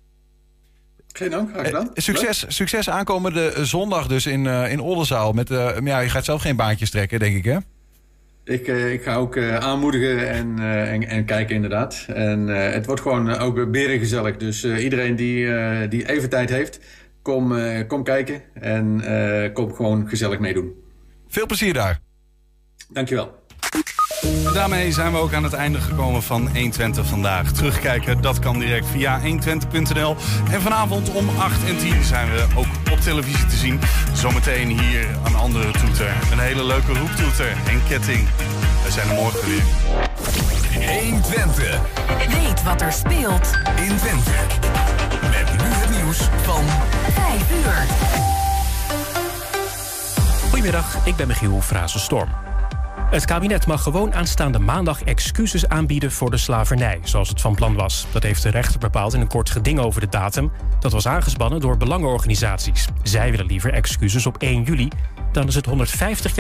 Geen dank, graag gedaan. Eh, succes, succes aankomende eh, zondag dus in, eh in Oldenzaal. Met, eh, ja, je gaat zelf geen baantjes trekken, denk ik, hè? Ik, eh, ik ga ook eh, aanmoedigen en, eh, en, en kijken inderdaad. En eh, het wordt gewoon ook berengezellig. Dus eh, iedereen die, eh, die even tijd heeft, kom, eh, kom kijken. En eh, kom gewoon gezellig meedoen. Veel plezier daar. Dankjewel. Daarmee zijn we ook aan het einde gekomen van 120 vandaag. Terugkijken, dat kan direct via 120.nl. En vanavond om 8 en 10 zijn we ook op televisie te zien. Zometeen hier een andere toeter. Een hele leuke roeptoeter en ketting. We zijn er morgen weer. 120 Weet wat er speelt in Twente. Met nu het nieuws van 5 uur. Goedemiddag, ik ben Michiel Frazenstorm. Het kabinet mag gewoon aanstaande maandag excuses aanbieden voor de slavernij, zoals het van plan was. Dat heeft de rechter bepaald in een kort geding over de datum. Dat was aangespannen door belangenorganisaties. Zij willen liever excuses op 1 juli, dan is het 150 jaar.